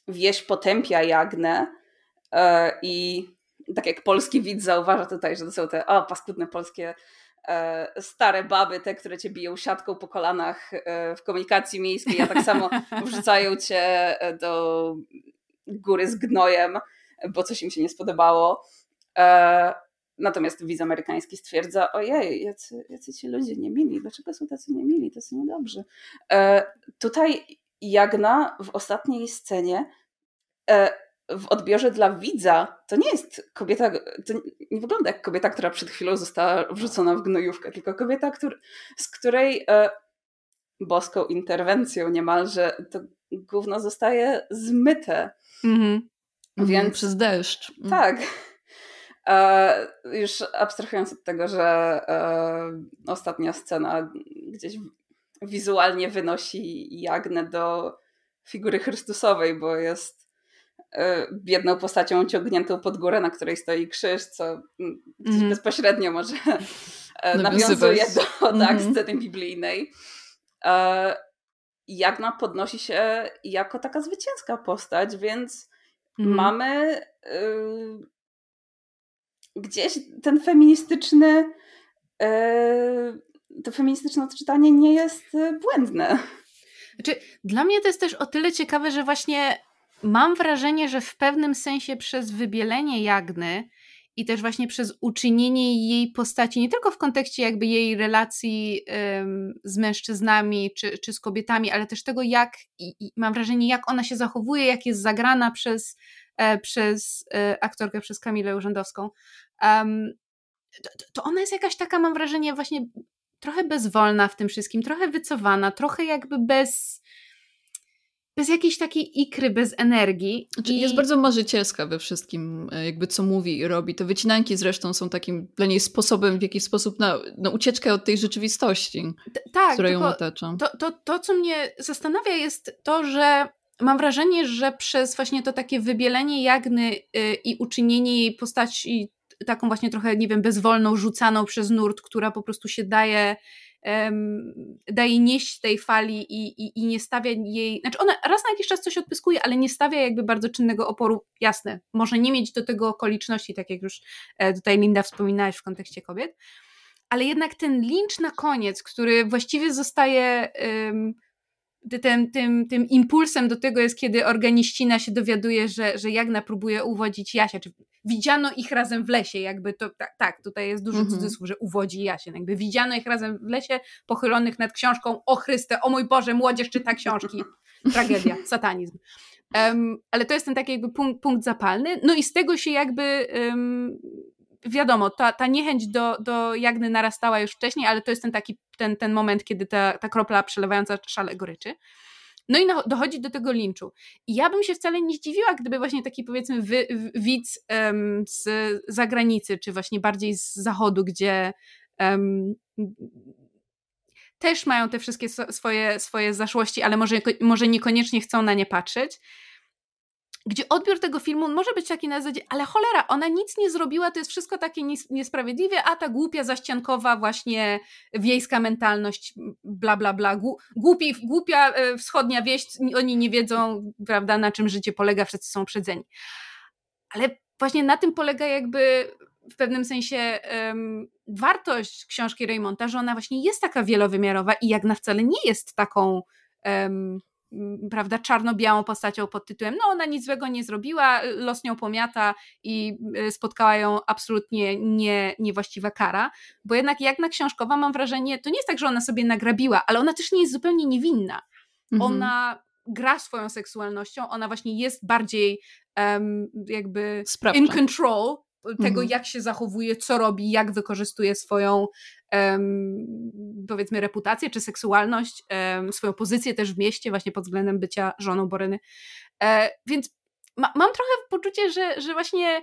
wieś potępia Jagnę e, i tak jak polski widz zauważa tutaj, że to są te o, paskudne polskie e, stare baby, te, które cię biją siatką po kolanach e, w komunikacji miejskiej, a tak samo [LAUGHS] wrzucają cię e, do góry z gnojem, bo coś im się nie spodobało. Natomiast widz amerykański stwierdza, ojej, jacy, jacy ci ludzie nie mili, dlaczego są tacy nie mili, tacy niedobrzy. E, tutaj Jagna w ostatniej scenie w odbiorze dla widza to nie jest kobieta, to nie wygląda jak kobieta, która przed chwilą została wrzucona w gnojówkę, tylko kobieta, który, z której e, boską interwencją niemalże to gówno zostaje zmyte. Mm-hmm. Więc przez deszcz. Mm. Tak. E, już abstrahując od tego, że e, ostatnia scena gdzieś wizualnie wynosi Jagnę do figury Chrystusowej, bo jest biedną postacią ciągniętą pod górę, na której stoi krzyż, co mm. bezpośrednio może e, [LAUGHS] nawiązuje do mm. [LAUGHS] tak, mhm. sceny biblijnej. E, Jagna podnosi się jako taka zwycięska postać, więc mm. mamy y, gdzieś ten feministyczny y, to feministyczne odczytanie nie jest błędne. Znaczy, dla mnie to jest też o tyle ciekawe, że właśnie mam wrażenie, że w pewnym sensie przez wybielenie Jagny i też właśnie przez uczynienie jej postaci, nie tylko w kontekście jakby jej relacji ym, z mężczyznami czy, czy z kobietami, ale też tego, jak i, i mam wrażenie, jak ona się zachowuje, jak jest zagrana przez, e, przez e, aktorkę, przez Kamilę Urzędowską. Um, to, to ona jest jakaś taka, mam wrażenie, właśnie trochę bezwolna w tym wszystkim, trochę wycofana, trochę jakby bez bez jakiejś takiej ikry, bez energii. Znaczy, I... Jest bardzo marzycielska we wszystkim, e, jakby co mówi i robi. Te wycinanki zresztą są takim dla niej sposobem, w jakiś sposób na, na ucieczkę od tej rzeczywistości, T tak, która ją otacza. To, to, to, co mnie zastanawia, jest to, że mam wrażenie, że przez właśnie to takie wybielenie Jagny yy, i uczynienie jej postaci taką właśnie trochę, nie wiem, bezwolną, rzucaną przez nurt, która po prostu się daje daje nieść tej fali i, i, i nie stawia jej, znaczy ona raz na jakiś czas coś odpyskuje, ale nie stawia jakby bardzo czynnego oporu, jasne, może nie mieć do tego okoliczności, tak jak już e, tutaj Linda wspominałaś w kontekście kobiet, ale jednak ten lincz na koniec, który właściwie zostaje um, tym, tym, tym impulsem do tego jest, kiedy organiścina się dowiaduje, że, że Jagna próbuje uwodzić Jasia, czy widziano ich razem w lesie, jakby to, tak, tak tutaj jest duży mhm. cudzysłów, że uwodzi Jasia, jakby widziano ich razem w lesie, pochylonych nad książką, o Chryste, o mój Boże, młodzież czyta książki, [LAUGHS] tragedia, satanizm. Um, ale to jest ten taki jakby punkt, punkt zapalny, no i z tego się jakby um, wiadomo, ta, ta niechęć do, do Jagny narastała już wcześniej, ale to jest ten taki ten, ten moment, kiedy ta, ta kropla przelewająca szale goryczy. No i dochodzi do tego linczu. I ja bym się wcale nie zdziwiła, gdyby właśnie taki powiedzmy wy, widz um, z zagranicy, czy właśnie bardziej z zachodu, gdzie um, też mają te wszystkie swoje, swoje zaszłości, ale może, może niekoniecznie chcą na nie patrzeć, gdzie odbiór tego filmu może być taki na zasadzie, ale cholera, ona nic nie zrobiła, to jest wszystko takie niesprawiedliwe, a ta głupia, zaściankowa właśnie wiejska mentalność, bla, bla, bla, głupi, głupia e, wschodnia wieś, oni nie wiedzą, prawda, na czym życie polega, wszyscy są przedzeni. Ale właśnie na tym polega jakby w pewnym sensie wartość książki Raymonta, że ona właśnie jest taka wielowymiarowa i jak na wcale nie jest taką prawda, czarno-białą postacią pod tytułem no ona nic złego nie zrobiła, los nią pomiata i y, spotkała ją absolutnie nie, niewłaściwa kara, bo jednak jak na książkowa mam wrażenie, to nie jest tak, że ona sobie nagrabiła, ale ona też nie jest zupełnie niewinna. Mhm. Ona gra swoją seksualnością, ona właśnie jest bardziej um, jakby Sprawcza. in control tego, mhm. jak się zachowuje, co robi, jak wykorzystuje swoją um, powiedzmy reputację czy seksualność, um, swoją pozycję też w mieście, właśnie pod względem bycia żoną Boryny. E, więc ma, mam trochę poczucie, że, że właśnie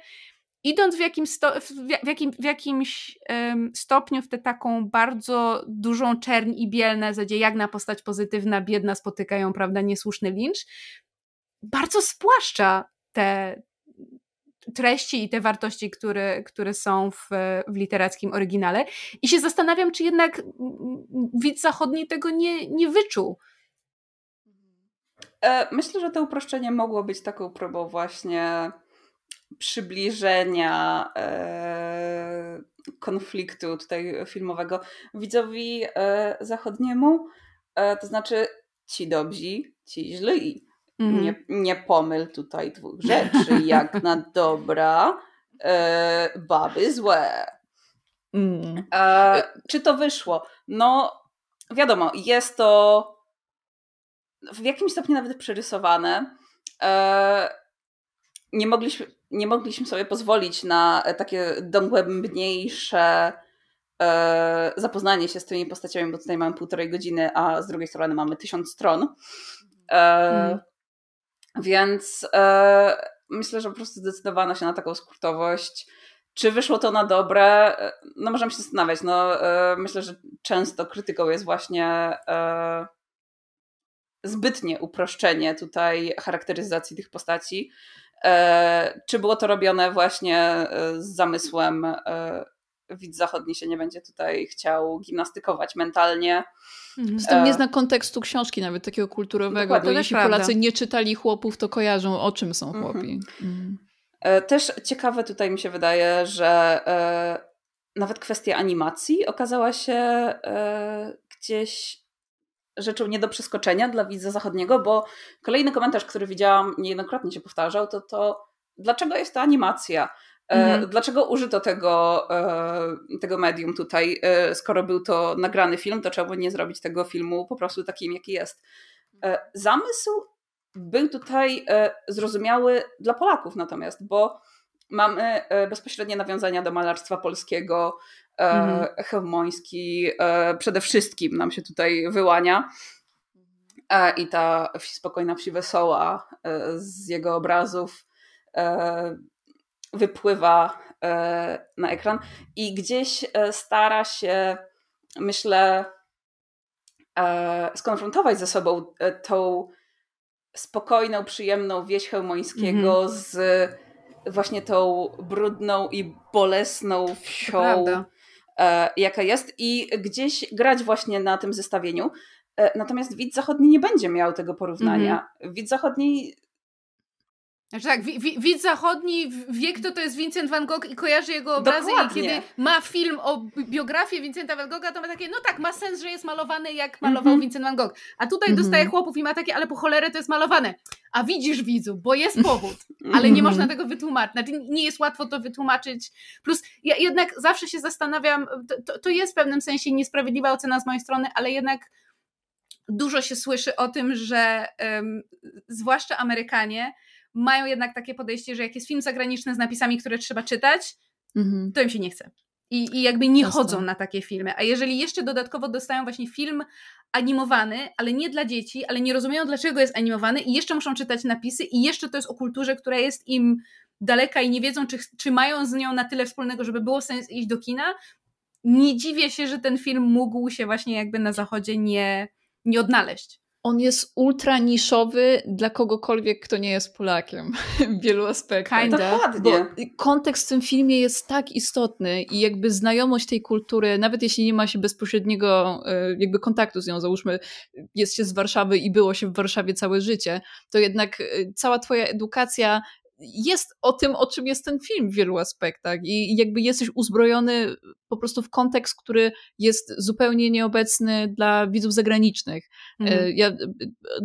idąc w, jakim sto, w, jakim, w jakimś um, stopniu w tę taką bardzo dużą czerń i bielne, zadzie jak na postać pozytywna, biedna spotykają, prawda, niesłuszny lincz, bardzo spłaszcza te, treści i te wartości, które, które są w, w literackim oryginale. I się zastanawiam, czy jednak widz zachodni tego nie, nie wyczuł. E, myślę, że to uproszczenie mogło być taką próbą właśnie przybliżenia e, konfliktu tutaj filmowego widzowi e, zachodniemu. To znaczy ci dobrzy, ci źli. Mm. Nie, nie pomyl tutaj dwóch rzeczy. Jak na dobra, e, baby złe. Mm. E, czy to wyszło? No, wiadomo, jest to w jakimś stopniu nawet przerysowane. E, nie, mogliśmy, nie mogliśmy sobie pozwolić na takie dogłębniejsze e, zapoznanie się z tymi postaciami, bo tutaj mamy półtorej godziny, a z drugiej strony mamy tysiąc stron. Mm. Więc e, myślę, że po prostu zdecydowano się na taką skrótowość. Czy wyszło to na dobre? E, no możemy się zastanawiać. No, e, myślę, że często krytyką jest właśnie e, zbytnie uproszczenie tutaj charakteryzacji tych postaci. E, czy było to robione właśnie e, z zamysłem widz zachodni się nie będzie tutaj chciał gimnastykować mentalnie. Mhm. Z tym nie zna kontekstu książki, nawet takiego kulturowego, Dokładnie, bo jeśli Polacy nie czytali chłopów, to kojarzą o czym są mhm. chłopi. Mhm. Też ciekawe tutaj mi się wydaje, że e, nawet kwestia animacji okazała się e, gdzieś rzeczą nie do przeskoczenia dla widza zachodniego, bo kolejny komentarz, który widziałam niejednokrotnie się powtarzał, to to dlaczego jest to animacja? E, mhm. Dlaczego użyto tego, e, tego medium tutaj? E, skoro był to nagrany film, to trzeba było nie zrobić tego filmu po prostu takim, jaki jest. Zamysł był tutaj zrozumiały dla Polaków natomiast, bo mamy bezpośrednie nawiązania do malarstwa polskiego. Mhm. Chełmoński przede wszystkim nam się tutaj wyłania. i ta spokojna, wsi wesoła z jego obrazów wypływa na ekran i gdzieś stara się, myślę, skonfrontować ze sobą tą spokojną, przyjemną wieś Chełmońskiego mm -hmm. z właśnie tą brudną i bolesną wsią, e, jaka jest i gdzieś grać właśnie na tym zestawieniu. E, natomiast widz zachodni nie będzie miał tego porównania. Mm -hmm. Widz zachodni znaczy tak, widz zachodni wie, kto to jest Vincent van Gogh i kojarzy jego obrazy Dokładnie. i kiedy ma film o biografię Vincenta van Gogha, to ma takie, no tak, ma sens, że jest malowany jak malował mm -hmm. Vincent van Gogh. A tutaj mm -hmm. dostaje chłopów i ma takie, ale po cholerę to jest malowane. A widzisz widzu, bo jest [LAUGHS] powód, ale nie mhm. można tego wytłumaczyć. Znaczy, nie jest łatwo to wytłumaczyć. Plus ja jednak zawsze się zastanawiam, to, to jest w pewnym sensie niesprawiedliwa ocena z mojej strony, ale jednak dużo się słyszy o tym, że um, zwłaszcza Amerykanie mają jednak takie podejście, że jak jest film zagraniczny z napisami, które trzeba czytać, mhm. to im się nie chce. I, I jakby nie Jasne. chodzą na takie filmy. A jeżeli jeszcze dodatkowo dostają właśnie film animowany, ale nie dla dzieci, ale nie rozumieją, dlaczego jest animowany i jeszcze muszą czytać napisy i jeszcze to jest o kulturze, która jest im daleka i nie wiedzą, czy, czy mają z nią na tyle wspólnego, żeby było sens iść do kina, nie dziwię się, że ten film mógł się właśnie jakby na zachodzie nie, nie odnaleźć on jest ultra niszowy dla kogokolwiek, kto nie jest Polakiem [LAUGHS] w wielu aspektach. Kinda. Bo kontekst w tym filmie jest tak istotny i jakby znajomość tej kultury, nawet jeśli nie ma się bezpośredniego e, jakby kontaktu z nią, załóżmy jest się z Warszawy i było się w Warszawie całe życie, to jednak e, cała twoja edukacja jest o tym, o czym jest ten film w wielu aspektach i jakby jesteś uzbrojony po prostu w kontekst, który jest zupełnie nieobecny dla widzów zagranicznych. Mm. Ja e,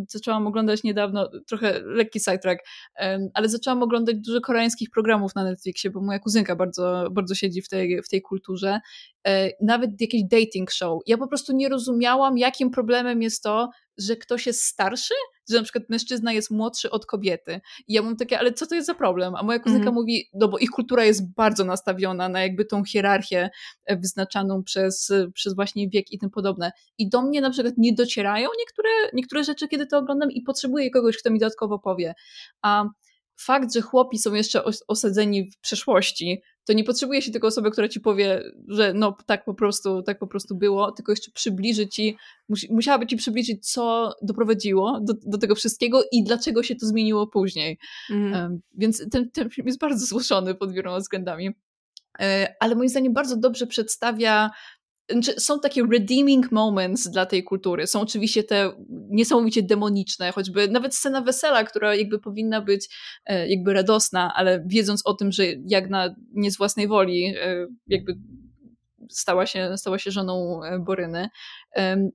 zaczęłam oglądać niedawno, trochę lekki sidetrack, ale zaczęłam oglądać dużo koreańskich programów na Netflixie, bo moja kuzynka bardzo, bardzo siedzi w tej, w tej kulturze. Nawet jakieś dating show. Ja po prostu nie rozumiałam, jakim problemem jest to, że ktoś jest starszy, że na przykład mężczyzna jest młodszy od kobiety. I ja mam takie, ale co to jest za problem? A moja kuzynka mm. mówi, no bo ich kultura jest bardzo nastawiona na jakby tą hierarchię e, wyznaczaną przez, przez właśnie wiek i tym podobne. I do mnie na przykład nie docierają niektóre, niektóre rzeczy, kiedy to oglądam i potrzebuję kogoś, kto mi dodatkowo powie. A fakt, że chłopi są jeszcze osadzeni w przeszłości, to nie potrzebuje się tylko osoby, która ci powie, że no tak po prostu, tak po prostu było, tylko jeszcze przybliży ci, musiałaby ci przybliżyć, co doprowadziło do, do tego wszystkiego i dlaczego się to zmieniło później. Mhm. Więc ten, ten film jest bardzo [LAUGHS] złożony pod wieloma względami. E, ale moim zdaniem bardzo dobrze przedstawia są takie redeeming moments dla tej kultury. Są oczywiście te niesamowicie demoniczne, choćby nawet scena wesela, która jakby powinna być e, jakby radosna, ale wiedząc o tym, że jak na nie z własnej woli e, jakby stała się, stała się żoną e, Boryny,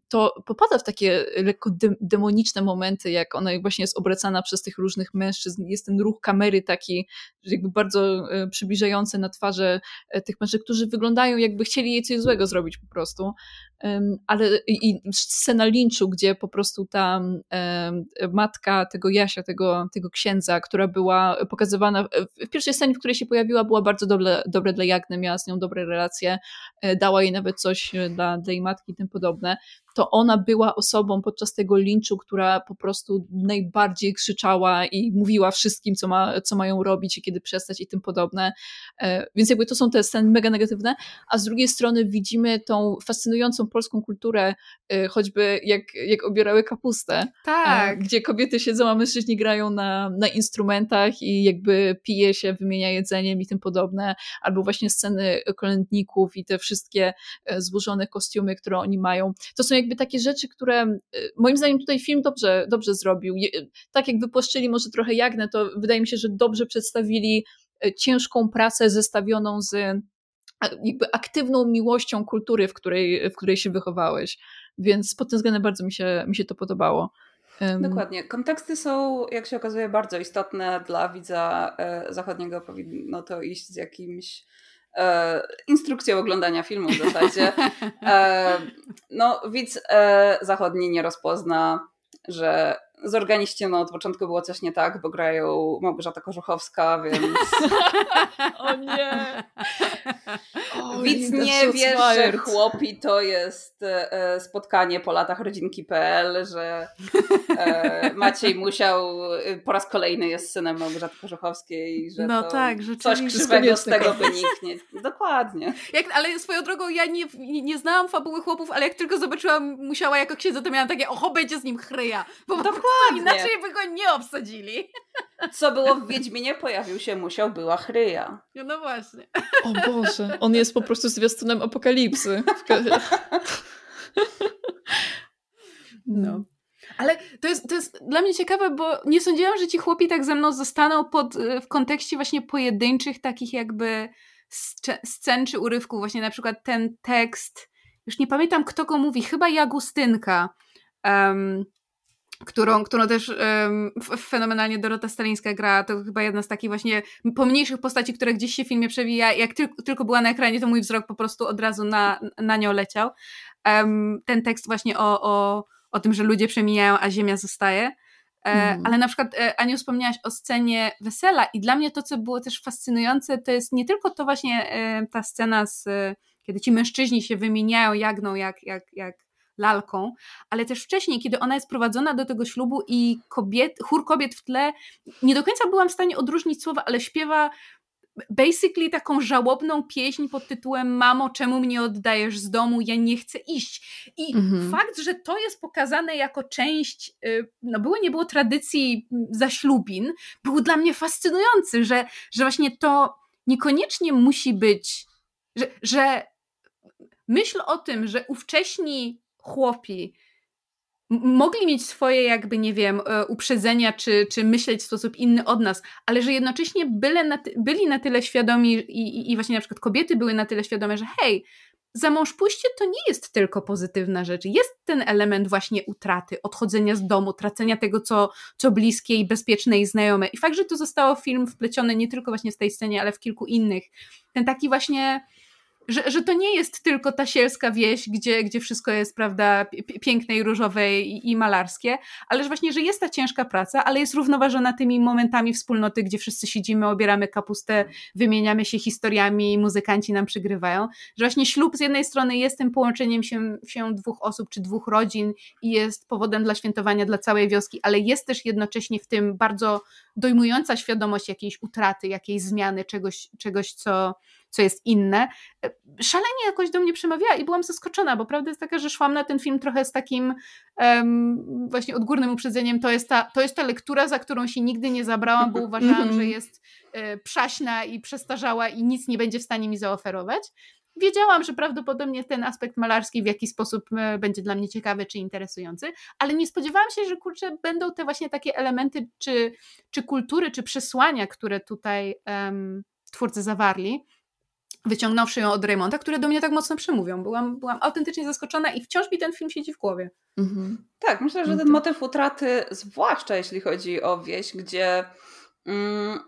to popada w takie lekko demoniczne momenty, jak ona właśnie jest obracana przez tych różnych mężczyzn. Jest ten ruch kamery taki jakby bardzo e, przybliżający na twarze e, tych mężczyzn, którzy wyglądają jakby chcieli jej coś złego zrobić po prostu. Ale i scena linczu, gdzie po prostu ta matka tego Jasia, tego, tego księdza, która była pokazywana w pierwszej scenie, w której się pojawiła, była bardzo dobre, dobre dla Jagny, miała z nią dobre relacje, e, dała jej nawet coś dla, dla jej matki i tym podobne ne? To ona była osobą podczas tego linczu, która po prostu najbardziej krzyczała i mówiła wszystkim, co, ma, co mają robić i kiedy przestać i tym podobne. E, więc jakby to są te sceny mega negatywne, a z drugiej strony widzimy tą fascynującą polską kulturę, e, choćby jak, jak obierały kapustę, e, tak. gdzie kobiety siedzą, a mężczyźni grają na, na instrumentach i jakby pije się, wymienia jedzeniem i tym podobne, albo właśnie sceny kolędników i te wszystkie złożone kostiumy, które oni mają. To są jakby takie rzeczy, które y, moim zdaniem tutaj film dobrze, dobrze zrobił. Tak jak wypłaszczyli może trochę Jagnę, to wydaje mi się, że dobrze przedstawili y, ciężką pracę zestawioną z jakby aktywną miłością kultury, w której, w której się wychowałeś. Więc pod tym względem bardzo mi się, mi się to podobało. Dokładnie. Konteksty są, jak się okazuje, bardzo istotne dla widza e, zachodniego. Powinno to iść z jakimś e, instrukcją oglądania filmu w zasadzie. E, [LAUGHS] no, widz e, zachodni nie rozpozna, że z organiście no, od początku było coś nie tak, bo grają Małgorzata Korzuchowska, więc... [LAUGHS] o nie! O, Widz nie wie, że chłopi to jest e, spotkanie po latach rodzinki.pl, że e, [LAUGHS] Maciej musiał, e, po raz kolejny jest synem Małgorzaty Korzuchowskiej, że no to tak, coś krzywego z tego wyniknie. Dokładnie. Jak, ale swoją drogą ja nie, nie, nie znałam fabuły chłopów, ale jak tylko zobaczyłam musiała jako księdza, to miałam takie, oho, będzie z nim chryja. Bo Dokładnie. Inaczej by go nie obsadzili. Co było w Wiedźminie? Pojawił się musiał, była chryja. No, no właśnie. O Boże, on jest po prostu zwiastunem apokalipsy. No. Ale to jest, to jest dla mnie ciekawe, bo nie sądziłam, że ci chłopi tak ze mną zostaną pod, y, w kontekście właśnie pojedynczych takich jakby scen czy urywków. Właśnie na przykład ten tekst, już nie pamiętam kto go mówi, chyba Jagustynka, um, którą, którą też um, fenomenalnie Dorota Stalińska gra. To chyba jedna z takich właśnie pomniejszych postaci, która gdzieś się w filmie przewija. Jak ty, tylko była na ekranie, to mój wzrok po prostu od razu na, na nią leciał. Um, ten tekst właśnie o, o, o tym, że ludzie przemijają, a ziemia zostaje. Mm. Ale na przykład, e, Aniu, wspomniałaś o scenie wesela i dla mnie to, co było też fascynujące, to jest nie tylko to właśnie e, ta scena, z, kiedy ci mężczyźni się wymieniają jagną jak, jak, jak lalką, ale też wcześniej, kiedy ona jest prowadzona do tego ślubu i kobiet, chór kobiet w tle, nie do końca byłam w stanie odróżnić słowa, ale śpiewa basically taką żałobną pieśń pod tytułem Mamo, czemu mnie oddajesz z domu? Ja nie chcę iść. I mhm. fakt, że to jest pokazane jako część, y, no było nie było tradycji zaślubin, był dla mnie fascynujący, że, że właśnie to niekoniecznie musi być, że, że myśl o tym, że ówcześni chłopi mogli mieć swoje jakby, nie wiem, e, uprzedzenia, czy, czy myśleć w sposób inny od nas, ale że jednocześnie byle na byli na tyle świadomi i, i, właśnie na przykład kobiety były na tyle świadome, że hej, za mąż pójście to nie jest tylko pozytywna rzecz. Jest ten element właśnie utraty, odchodzenia z domu, tracenia tego, co, co bliskie i bezpieczne i znajome. I fakt, że to zostało film wpleciony nie tylko właśnie w tej scenie, ale w kilku innych. Ten taki właśnie że, że to nie jest tylko ta sielska wieś, gdzie, gdzie wszystko jest, prawda, piękne i różowe i, i malarskie, ale że właśnie, że jest ta ciężka praca, ale jest równoważona tymi momentami wspólnoty, gdzie wszyscy siedzimy, obieramy kapustę, wymieniamy się historiami, muzykanci nam przygrywają, że właśnie ślub z jednej strony jest tym połączeniem się, się dwóch osób czy dwóch rodzin i jest powodem dla świętowania dla całej wioski, ale jest też jednocześnie w tym bardzo dojmująca świadomość jakiejś utraty, jakiejś zmiany, czegoś, czegoś co, co jest inne, szalenie jakoś do mnie przemawiała i byłam zaskoczona, bo prawda jest taka, że szłam na ten film trochę z takim um, właśnie odgórnym uprzedzeniem. To jest, ta, to jest ta lektura, za którą się nigdy nie zabrałam, bo [LAUGHS] uważałam, że mhm. jest e, przaśna i przestarzała i nic nie będzie w stanie mi zaoferować. Wiedziałam, że prawdopodobnie ten aspekt malarski w jakiś sposób e, będzie dla mnie ciekawy czy interesujący, ale nie spodziewałam się, że kurczę, będą te właśnie takie elementy, czy, czy kultury, czy przesłania, które tutaj um, twórcy zawarli wyciągnąwszy ją od Raymonda, które do mnie tak mocno przemówią. Byłam, byłam autentycznie zaskoczona i wciąż mi ten film siedzi w głowie. Mhm. Tak, myślę, że ten motyw utraty, zwłaszcza jeśli chodzi o wieś, gdzie mm,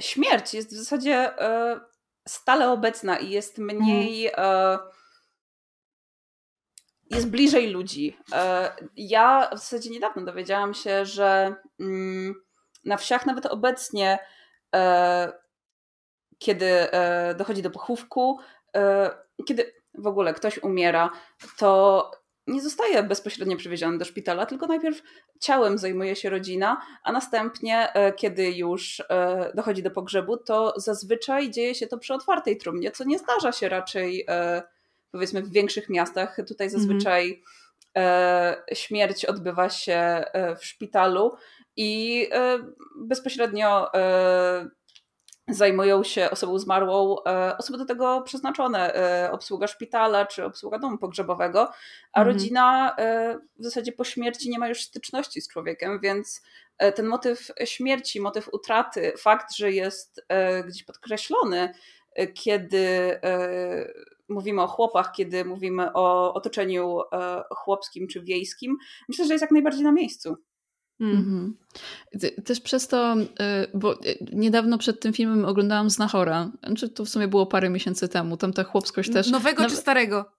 śmierć jest w zasadzie y, stale obecna i jest mniej. Y, jest bliżej ludzi. Y, ja w zasadzie niedawno dowiedziałam się, że mm, na wsiach nawet obecnie kiedy e, dochodzi do pochówku, e, kiedy w ogóle ktoś umiera, to nie zostaje bezpośrednio przywieziony do szpitala, tylko najpierw ciałem zajmuje się rodzina, a następnie, e, kiedy już dochodzi do pogrzebu, to zazwyczaj dzieje się to przy otwartej trumnie, co nie zdarza się raczej powiedzmy w większych miastach. Tutaj mhm. zazwyczaj śmierć odbywa się w szpitalu i bezpośrednio zajmują się osobą zmarłą e, osoby do tego przeznaczone, e, obsługa szpitala czy obsługa domu pogrzebowego, a mhm. rodzina e, w zasadzie po śmierci nie ma już styczności z człowiekiem, więc ten motyw śmierci, motyw utraty, fakt, że jest gdzieś podkreślony, kiedy mówimy o chłopach, kiedy mówimy o otoczeniu chłopskim czy wiejskim, myślę, że jest jak najbardziej na miejscu. Mm. Też przez to, y, bo y, niedawno przed tym filmem oglądałam Znachora, znaczy to w sumie było parę miesięcy temu, tam ta chłopskość też... Nowego czy starego?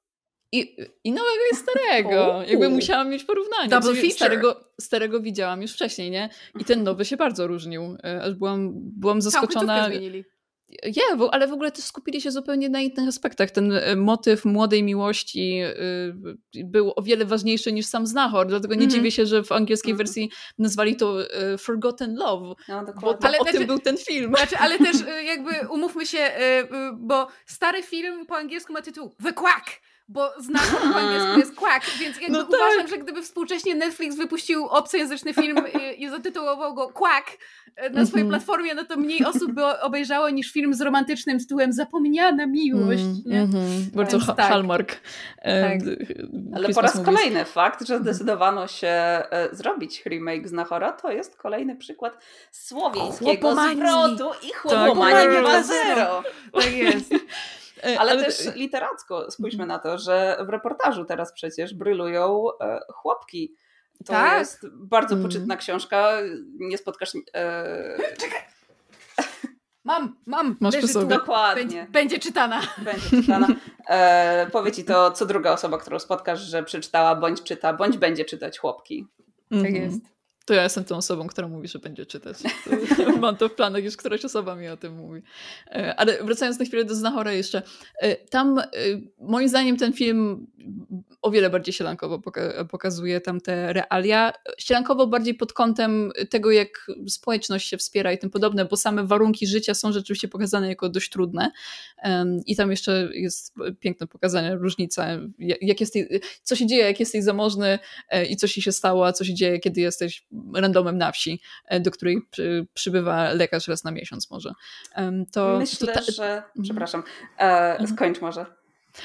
I, I nowego i starego. [LAUGHS] Jakby musiałam mieć porównanie. Double feature. starego, starego widziałam już wcześniej, nie? I ten nowy się bardzo różnił. E, Aż byłam, byłam zaskoczona. zmienili. Nie, bo, ale w ogóle też skupili się zupełnie na innych aspektach. Ten e, motyw młodej miłości y, był o wiele ważniejszy niż sam znachor, dlatego nie Mhm. dziwię się, że w angielskiej Mhm. wersji nazwali to e, Forgotten Love, No, bo to Ale o znaczy- tym był ten film. Znaczy, ale też y, [LAUGHS] jakby umówmy się, y, y, bo stary film po angielsku ma tytuł The Quack, bo znachor po angielsku jest [LAUGHS] Quack, więc jakby No tak. uważam, że gdyby współcześnie Netflix wypuścił obcojęzyczny film y, i zatytułował go Quack y, na swojej Mhm. platformie, no to mniej osób by obejrzało niż film z romantycznym tytułem Zapomniana miłość. Mm, nie? mhm. Bardzo ha- tak. Hallmark. e, Tak. Ale po raz kolejny fakt, że zdecydowano się e, zrobić remake z Nahora, to jest kolejny przykład słowiańskiego Chłopomanii. zwrotu i Tak. chłopomanii Chłopomanii 2.0. Tak jest. [LAUGHS] E, Ale też literacko spójrzmy na to, że w reportażu teraz przecież brylują e, chłopki. To Tak. jest bardzo Mm. poczytna książka. Nie spotkasz. E, [LAUGHS] Mam, mam. Masz przy sobie. dokładnie. Będzie, będzie czytana. Będzie czytana. E, powie ci to co druga osoba, którą spotkasz, że przeczytała, bądź czyta, bądź będzie czytać chłopki. Tak Mhm. jest. To ja jestem tą osobą, która mówi, że będzie czytać. [LAUGHS] Mam to w planach, już któraś osoba mi o tym mówi. E, Ale wracając na chwilę do Znachora jeszcze. e, Tam e, moim zdaniem ten film o wiele bardziej sielankowo poka- pokazuje tam te realia. Sielankowo bardziej pod kątem tego, jak społeczność się wspiera i tym podobne, bo same warunki życia są rzeczywiście pokazane jako dość trudne. I tam jeszcze jest piękne pokazanie, różnica, jak jesteś, co się dzieje, jak jesteś zamożny i co ci się stało, a co się dzieje, kiedy jesteś randomem na wsi, e, do której przy, przybywa lekarz raz na miesiąc może. To, Myślę, to ta, że. Przepraszam. E, skończ może.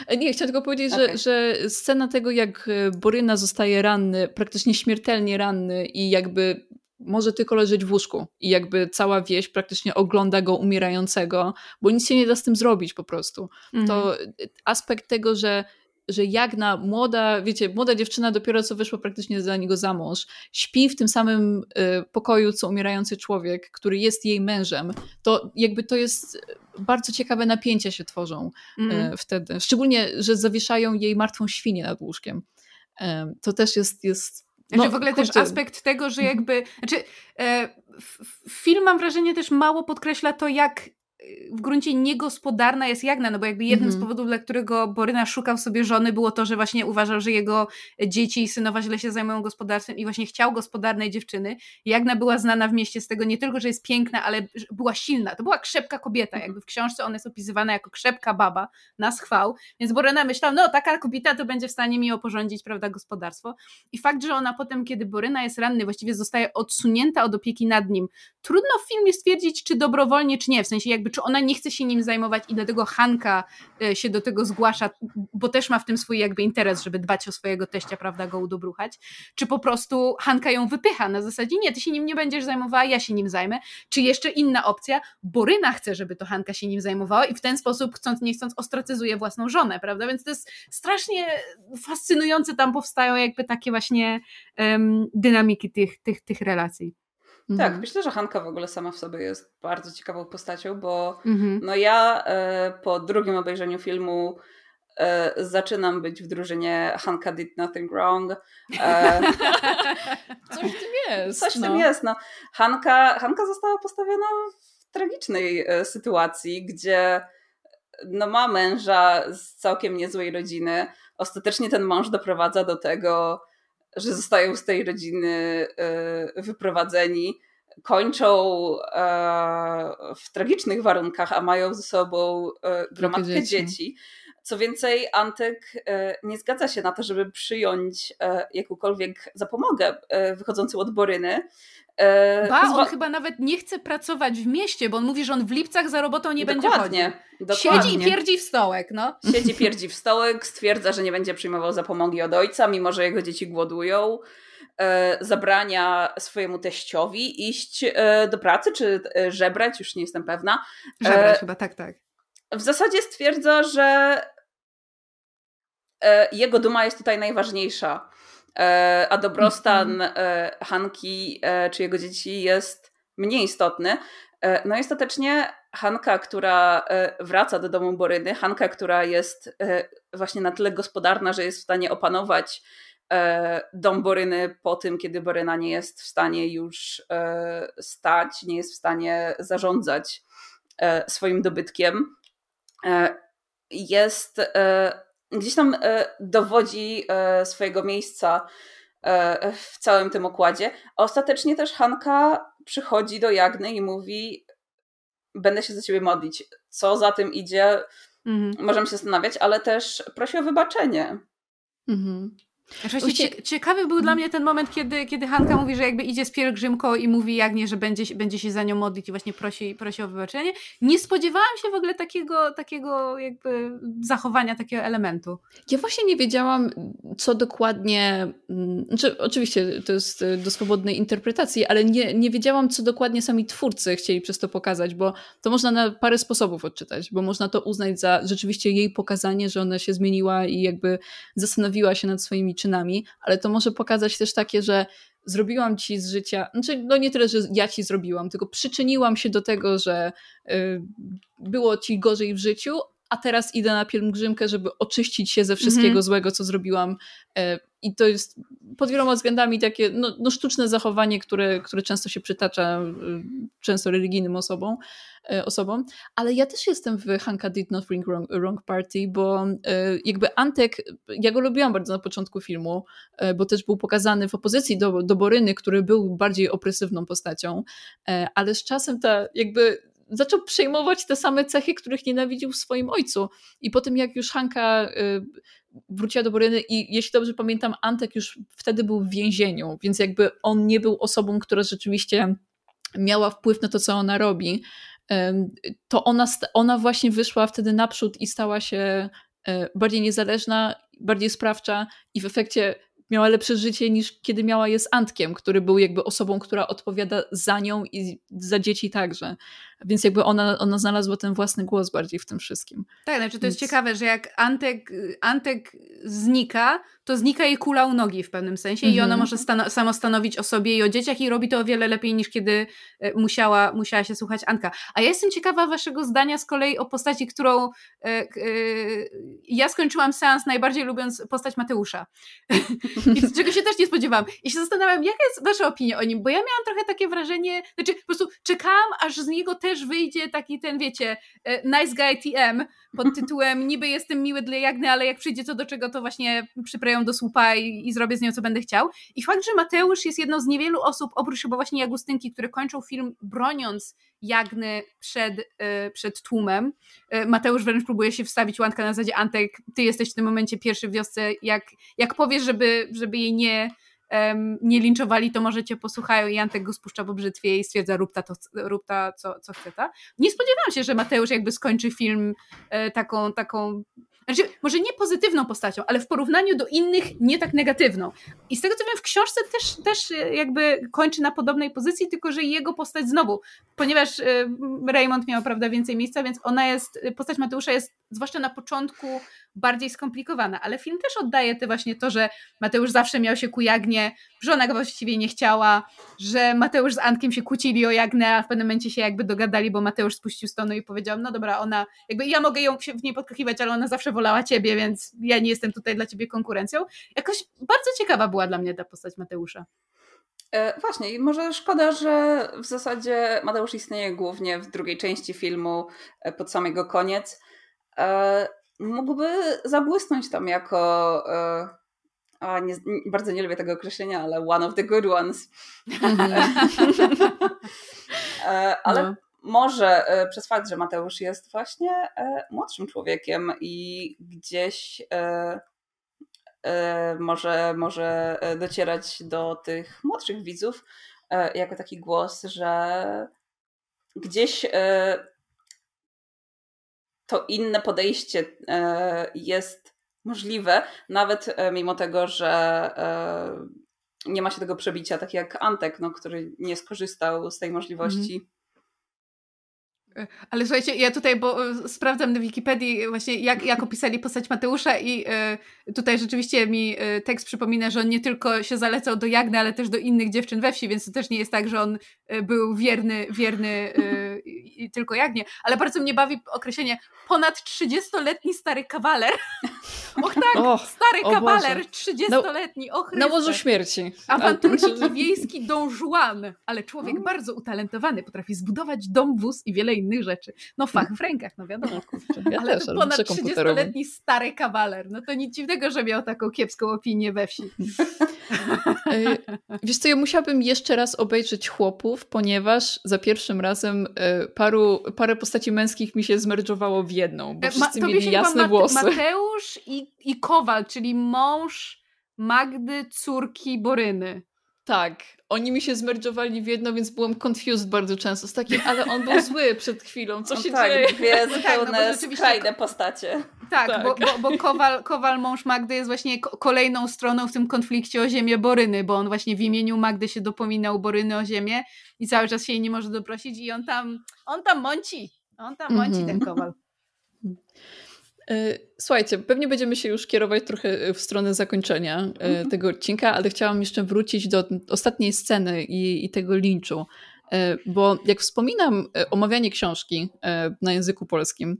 E, Nie, chciałam tylko powiedzieć, Okej. że, że scena tego, jak e, Boryna zostaje ranny, praktycznie śmiertelnie ranny i jakby może tylko leżeć w łóżku i jakby cała wieś praktycznie ogląda go umierającego, bo nic się nie da z tym zrobić po prostu. Mhm. To e, aspekt tego, że że Jagna, młoda, wiecie, młoda dziewczyna dopiero co wyszła praktycznie za niego za mąż, śpi w tym samym e, pokoju, co umierający człowiek, który jest jej mężem, to jakby to jest e, bardzo ciekawe napięcia się tworzą e, wtedy. Szczególnie, że zawieszają jej martwą świnię nad łóżkiem. E, To też jest. jest Znaczy no, w ogóle też kurczę, aspekt tego, że Mhm. jakby. Znaczy, e, film mam wrażenie też mało podkreśla to, jak w gruncie niegospodarna jest Jagna, no bo jakby jednym z Mhm. powodów, dla którego Boryna szukał sobie żony, było to, że właśnie uważał, że jego dzieci i synowa źle się zajmują gospodarstwem i właśnie chciał gospodarnej dziewczyny. Jagna była znana w mieście z tego nie tylko, że jest piękna, ale była silna. To była krzepka kobieta. Mhm. Jakby w książce ona jest opisywana jako krzepka baba na schwał, więc Boryna myślał, no taka kobieta to będzie w stanie mi oporządzić, prawda, gospodarstwo. I fakt, że ona potem, kiedy Boryna jest ranny, właściwie zostaje odsunięta od opieki nad nim. Trudno w filmie stwierdzić, czy dobrowolnie, czy nie. W sensie jakby, czy ona nie chce się nim zajmować i dlatego Hanka e, się do tego zgłasza, bo też ma w tym swój jakby interes, żeby dbać o swojego teścia, prawda, go udobruchać. Czy po prostu Hanka ją wypycha na zasadzie, nie, ty się nim nie będziesz zajmowała, ja się nim zajmę. Czy jeszcze inna opcja, Boryna chce, żeby to Hanka się nim zajmowała i w ten sposób, chcąc nie chcąc, ostracyzuje własną żonę, prawda? Więc to jest strasznie fascynujące, tam powstają jakby takie właśnie em, dynamiki tych, tych, tych relacji. Tak, mhm. myślę, że Hanka w ogóle sama w sobie jest bardzo ciekawą postacią, bo Mhm. no ja e, po drugim obejrzeniu filmu e, zaczynam być w drużynie Hanka did nothing wrong. E, [LAUGHS] Coś w tym jest. coś w no. tym jest. No. Hanka, Hanka została postawiona w tragicznej e, sytuacji, gdzie no, ma męża z całkiem niezłej rodziny. Ostatecznie ten mąż doprowadza do tego, że zostają z tej rodziny e, wyprowadzeni. Kończą e, w tragicznych warunkach, a mają ze sobą e, gromadkę dzieci. dzieci. Co więcej, Antek e, nie zgadza się na to, żeby przyjąć e, jakąkolwiek zapomogę e, wychodzącą od Boryny. Ba, on zwa- chyba nawet nie chce pracować w mieście, bo on mówi, że on w lipcach za robotą nie będzie dokładnie, chodził. dokładnie. Siedzi i pierdzi w stołek, no. Siedzi, pierdzi w stołek, stwierdza, że nie będzie przyjmował zapomogi od ojca, mimo że jego dzieci głodują. Zabrania swojemu teściowi iść do pracy, czy żebrać, już nie jestem pewna. Żebrać chyba, tak, tak. w zasadzie stwierdza, że jego duma jest tutaj najważniejsza, e, a dobrostan e, Hanki e, czy jego dzieci jest mniej istotny. E, No i ostatecznie Hanka, która wraca do domu Boryny, Hanka, która jest właśnie na tyle gospodarna, że jest w stanie opanować dom Boryny po tym, kiedy Boryna nie jest w stanie już stać, nie jest w stanie zarządzać swoim dobytkiem. Jest gdzieś tam dowodzi swojego miejsca E, w całym tym układzie. A ostatecznie też Hanka przychodzi do Jagny i mówi: Będę się za ciebie modlić. Co za tym idzie, mhm. możemy się zastanawiać, ale też prosi o wybaczenie. Mhm. Znaczy, ciekawy był dla mnie ten moment, kiedy, kiedy Hanka mówi, że jakby idzie z pielgrzymką i mówi Jagnie, że będzie, będzie się za nią modlić i właśnie prosi, prosi o wybaczenie. Nie spodziewałam się w ogóle takiego, takiego jakby zachowania, takiego elementu. Ja właśnie nie wiedziałam, co dokładnie, mm, znaczy oczywiście to jest y, do swobodnej interpretacji, ale nie, nie wiedziałam, co dokładnie sami twórcy chcieli przez to pokazać, bo to można na parę sposobów odczytać, bo można to uznać za rzeczywiście jej pokazanie, że ona się zmieniła i jakby zastanowiła się nad swoimi czynami, ale to może pokazać też takie, że zrobiłam ci z życia, znaczy no nie tyle, że ja ci zrobiłam, tylko przyczyniłam się do tego, że y, było ci gorzej w życiu, a teraz idę na pielgrzymkę, żeby oczyścić się ze wszystkiego mm -hmm. złego, co zrobiłam. Y, I to jest pod wieloma względami takie no, no, sztuczne zachowanie, które, które często się przytacza y, często religijnym osobom, E, osobą, ale ja też jestem w Hanka Did Not Ring Wrong, wrong Party, bo e, jakby Antek, ja go lubiłam bardzo na początku filmu, bo też był pokazany w opozycji do, do Boryny, który był bardziej opresywną postacią, ale z czasem ta jakby zaczął przejmować te same cechy, których nienawidził w swoim ojcu. I po tym, jak już Hanka wróciła do Boryny i jeśli dobrze pamiętam, Antek już wtedy był w więzieniu, więc jakby on nie był osobą, która rzeczywiście miała wpływ na to, co ona robi to ona, ona właśnie wyszła wtedy naprzód i stała się e, bardziej niezależna, bardziej sprawcza i w efekcie miała lepsze życie niż kiedy miała je z Antkiem, który był jakby osobą, która odpowiada za nią i za dzieci także. Więc jakby ona, ona znalazła ten własny głos bardziej w tym wszystkim. Tak, znaczy to jest ciekawe, że jak Antek, Antek znika, to znika jej kula u nogi w pewnym sensie mm -hmm. i ona mhm. może stano, samo stanowić o sobie i o dzieciach i robi to o wiele lepiej niż kiedy e, musiała, musiała się słuchać Anka. A ja jestem ciekawa waszego zdania z kolei o postaci, którą e, e, ja skończyłam seans najbardziej lubiąc postać Mateusza. [LAUGHS] I czego się też nie spodziewałam. I się zastanawiam, jaka jest wasza opinia o nim, bo ja miałam trochę takie wrażenie, znaczy po prostu czekałam, aż z niego też wyjdzie taki ten, wiecie, nice guy TM pod [LAUGHS] tytułem niby jestem miły dla Jagny, ale jak przyjdzie co do czego, to właśnie przypreją do słupa i, i, zrobię z nią co będę chciał. I fakt, że Mateusz jest jedną z niewielu osób, oprócz chyba właśnie Jagustynki, które kończą film broniąc Jagny przed, yy, przed tłumem. Yy, Mateusz wręcz próbuje się wstawić łanka na zasadzie Antek, ty jesteś w tym momencie pierwszy w wiosce, jak, jak powiesz, żeby, żeby jej nie um, nie linczowali, to może cię posłuchają i Antek go spuszcza po brzytwie i stwierdza rób ta, to, rób ta co, co chce ta. Nie spodziewałam się, że Mateusz jakby skończy film e, taką, taką znaczy, może nie pozytywną postacią, ale w porównaniu do innych nie tak negatywną. I z tego co wiem, w książce też, też e, jakby kończy na podobnej pozycji, tylko że jego postać znowu, ponieważ y, Raymond miał prawda więcej miejsca, więc ona jest, postać Mateusza jest zwłaszcza na początku bardziej skomplikowana, ale film też oddaje te właśnie to, że Mateusz zawsze miał się ku Jagnie, że ona go właściwie nie chciała, że Mateusz z Antkiem się kłócili o Jagnę, a w pewnym momencie się jakby dogadali, bo Mateusz spuścił stonu i powiedział, no dobra, ona, jakby ja mogę ją w niej podkochiwać, ale ona zawsze wolała ciebie, więc ja nie jestem tutaj dla ciebie konkurencją. Jakoś bardzo ciekawa była dla mnie ta postać Mateusza. E, właśnie, i może szkoda, że w zasadzie Mateusz istnieje głównie w drugiej części filmu e, pod samego koniec. E, mógłby zabłysnąć tam jako. E, a nie, bardzo nie lubię tego określenia, ale one of the good ones. [LAUGHS] E, ale no. Może e, przez fakt, że Mateusz jest właśnie młodszym człowiekiem i gdzieś może, może docierać do tych młodszych widzów jako taki głos, że gdzieś to inne podejście e, jest możliwe, nawet e, mimo tego, że e, nie ma się tego przebicia, tak jak Antek, no, który nie skorzystał z tej możliwości. Ale słuchajcie, ja tutaj, bo e, sprawdzam na Wikipedii właśnie jak, jak opisali postać Mateusza i y, tutaj rzeczywiście mi y, tekst przypomina, że on nie tylko się zalecał do Jagny, ale też do innych dziewczyn we wsi, więc to też nie jest tak, że on y, był wierny, wierny i tylko Jagnie, ale bardzo mnie bawi określenie ponad 30-letni stary kawaler. [LAUGHS] Och tak, Och, stary kawaler, 30-letni, och Na łożu śmierci. Awanturnik [LAUGHS] wiejski Don Juan, ale człowiek no. bardzo utalentowany, potrafi zbudować dom, wóz i wiele innych rzeczy. No fach w rękach, no wiadomo. No, ja ale też, ponad 30-letni stary kawaler. No to nic dziwnego, że miał taką kiepską opinię we wsi. E, [LAUGHS] wiesz co, ja musiałabym jeszcze raz obejrzeć Chłopów, ponieważ za pierwszym razem e, paru, parę postaci męskich mi się zmerdżowało w jedną, bo e, wszyscy Ma, mieli jasne włosy. Mateusz i, i Kowal, czyli mąż Magdy, córki Boryny. Tak, oni mi się zmerdżowali w jedno, więc byłam confused bardzo często z takim, ale on był zły przed chwilą, co no się tak, dzieje? Dwie zupełne no skrajne postacie. Tak, tak. Bo, bo, bo Kowal, Kowal, mąż Magdy jest właśnie kolejną stroną w tym konflikcie o ziemię Boryny, bo on właśnie w imieniu Magdy się dopominał Boryny o ziemię i cały czas się jej nie może doprosić i on tam, on tam mąci, on tam mąci mm -hmm. ten Kowal. E, słuchajcie, pewnie będziemy się już kierować trochę w stronę zakończenia mm-hmm. tego odcinka, ale chciałam jeszcze wrócić do ostatniej sceny i, i tego linczu. E, bo jak wspominam omawianie książki na języku polskim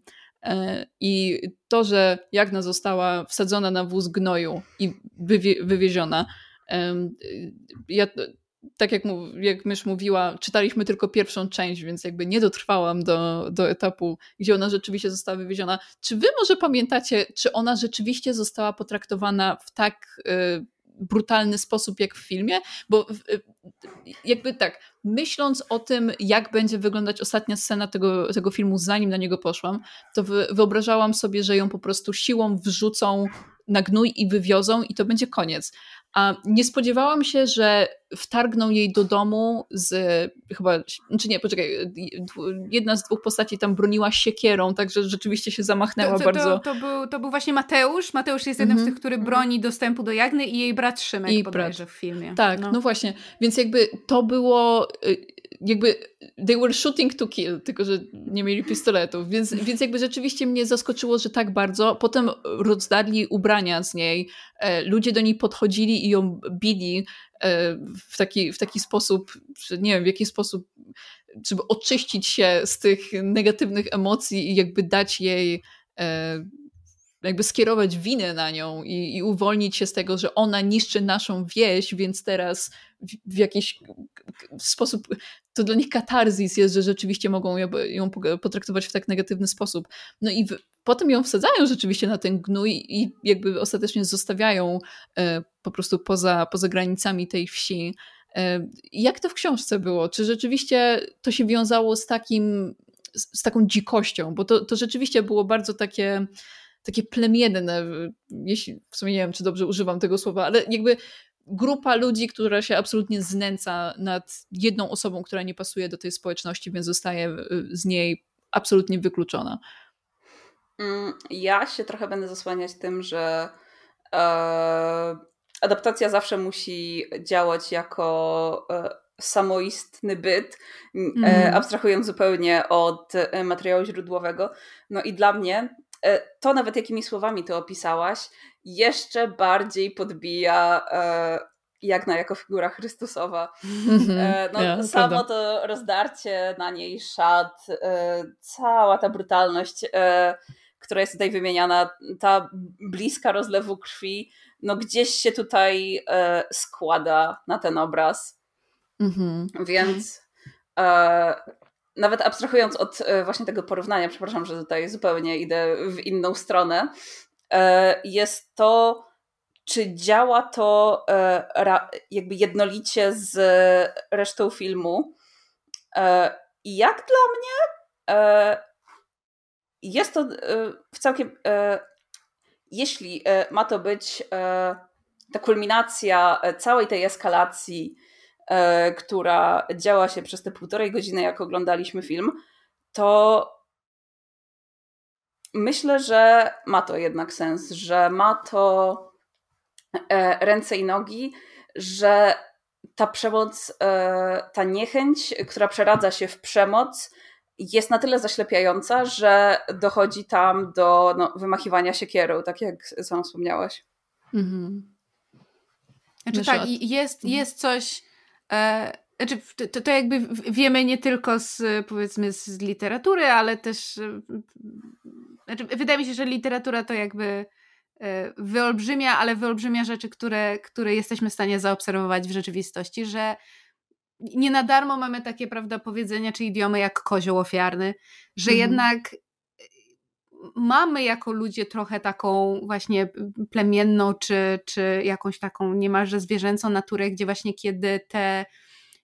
i to, że Jagna została wsadzona na wóz gnoju i wywie- wywieziona, ja tak jak, jak mysz mówiła, czytaliśmy tylko pierwszą część, więc jakby nie dotrwałam do, do etapu, gdzie ona rzeczywiście została wywieziona. Czy wy może pamiętacie, czy ona rzeczywiście została potraktowana w tak y, brutalny sposób jak w filmie? Bo y, jakby tak, myśląc o tym, jak będzie wyglądać ostatnia scena tego, tego filmu, zanim na niego poszłam, to wyobrażałam sobie, że ją po prostu siłą wrzucą na gnój i wywiozą i to będzie koniec. A nie spodziewałam się, że wtargną jej do domu z chyba, czy nie, poczekaj, jedna z dwóch postaci tam broniła siekierą, także rzeczywiście się zamachnęła to, to, bardzo. To, to, był, to był właśnie Mateusz. Mateusz jest jednym mm -hmm. z tych, który broni dostępu do Jagny i jej brat Szymek I bodajże brat. w filmie. Tak, no. no właśnie. Więc jakby to było y, jakby they were shooting to kill, tylko że nie mieli pistoletów, więc, [LAUGHS] więc jakby rzeczywiście mnie zaskoczyło, że tak bardzo. Potem rozdarli ubrania z niej, e, ludzie do niej podchodzili i ją bili e, w taki, w taki sposób, że nie wiem w jaki sposób, żeby oczyścić się z tych negatywnych emocji i jakby dać jej e, jakby skierować winę na nią i, i, uwolnić się z tego, że ona niszczy naszą wieś, więc teraz w, jakiś sposób to dla nich katarzis jest, że rzeczywiście mogą ją, ją potraktować w tak negatywny sposób. No i w, potem ją wsadzają rzeczywiście na ten gnój i jakby ostatecznie zostawiają e, po prostu poza, poza granicami tej wsi. E, jak to w książce było? Czy rzeczywiście to się wiązało z takim, z, z taką dzikością? Bo to, to rzeczywiście było bardzo takie takie plemienne, jeśli w sumie nie wiem, czy dobrze używam tego słowa, ale jakby grupa ludzi, która się absolutnie znęca nad jedną osobą, która nie pasuje do tej społeczności, więc zostaje y, z niej absolutnie wykluczona. Mm, ja się trochę będę zasłaniać tym, że e, adaptacja zawsze musi działać jako e, samoistny byt, mm. e, abstrahując zupełnie od e, materiału źródłowego. No i dla mnie to nawet jakimi słowami to opisałaś, jeszcze bardziej podbija e, jak na jako figura Chrystusowa. Mm-hmm. No, ja, samo to rozdarcie na niej szat, cała ta brutalność, która jest tutaj wymieniana, ta bliska rozlewu krwi, no gdzieś się tutaj składa na ten obraz. Mm-hmm. Więc nawet abstrahując od e, właśnie tego porównania, przepraszam, że tutaj zupełnie idę w inną stronę, e, jest to, czy działa to e, jakby jednolicie z resztą filmu. I jak dla mnie jest to w całkiem. Jeśli ma to być ta kulminacja całej tej eskalacji która działa się przez te półtorej godziny, jak oglądaliśmy film, to myślę, że ma to jednak sens, że ma to e, ręce i nogi, że ta przemoc, e, ta niechęć, która przeradza się w przemoc, jest na tyle zaślepiająca, że dochodzi tam do no, wymachiwania siekierą, tak jak sam wspomniałaś. Mhm. Znaczy tak, jest, mhm. jest coś... E, znaczy, to, to jakby wiemy nie tylko z powiedzmy z literatury, ale też e, znaczy, wydaje mi się, że literatura to jakby e, wyolbrzymia, ale wyolbrzymia rzeczy, które, które jesteśmy w stanie zaobserwować w rzeczywistości, że nie na darmo mamy takie, prawda, powiedzenia czy idiomy jak kozioł ofiarny, że mhm. jednak mamy jako ludzie trochę taką właśnie plemienną, czy, czy jakąś taką niemalże zwierzęcą naturę, gdzie właśnie kiedy te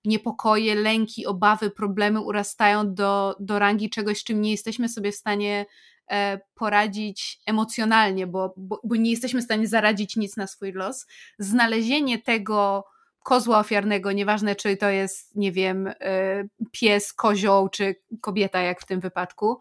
niepokoje, lęki, obawy, problemy urastają do, do rangi czegoś, czym nie jesteśmy sobie w stanie e, poradzić emocjonalnie, bo, bo, bo nie jesteśmy w stanie zaradzić nic na swój los. Znalezienie tego kozła ofiarnego, nieważne czy to jest, nie wiem, e, pies, kozioł czy kobieta, jak w tym wypadku,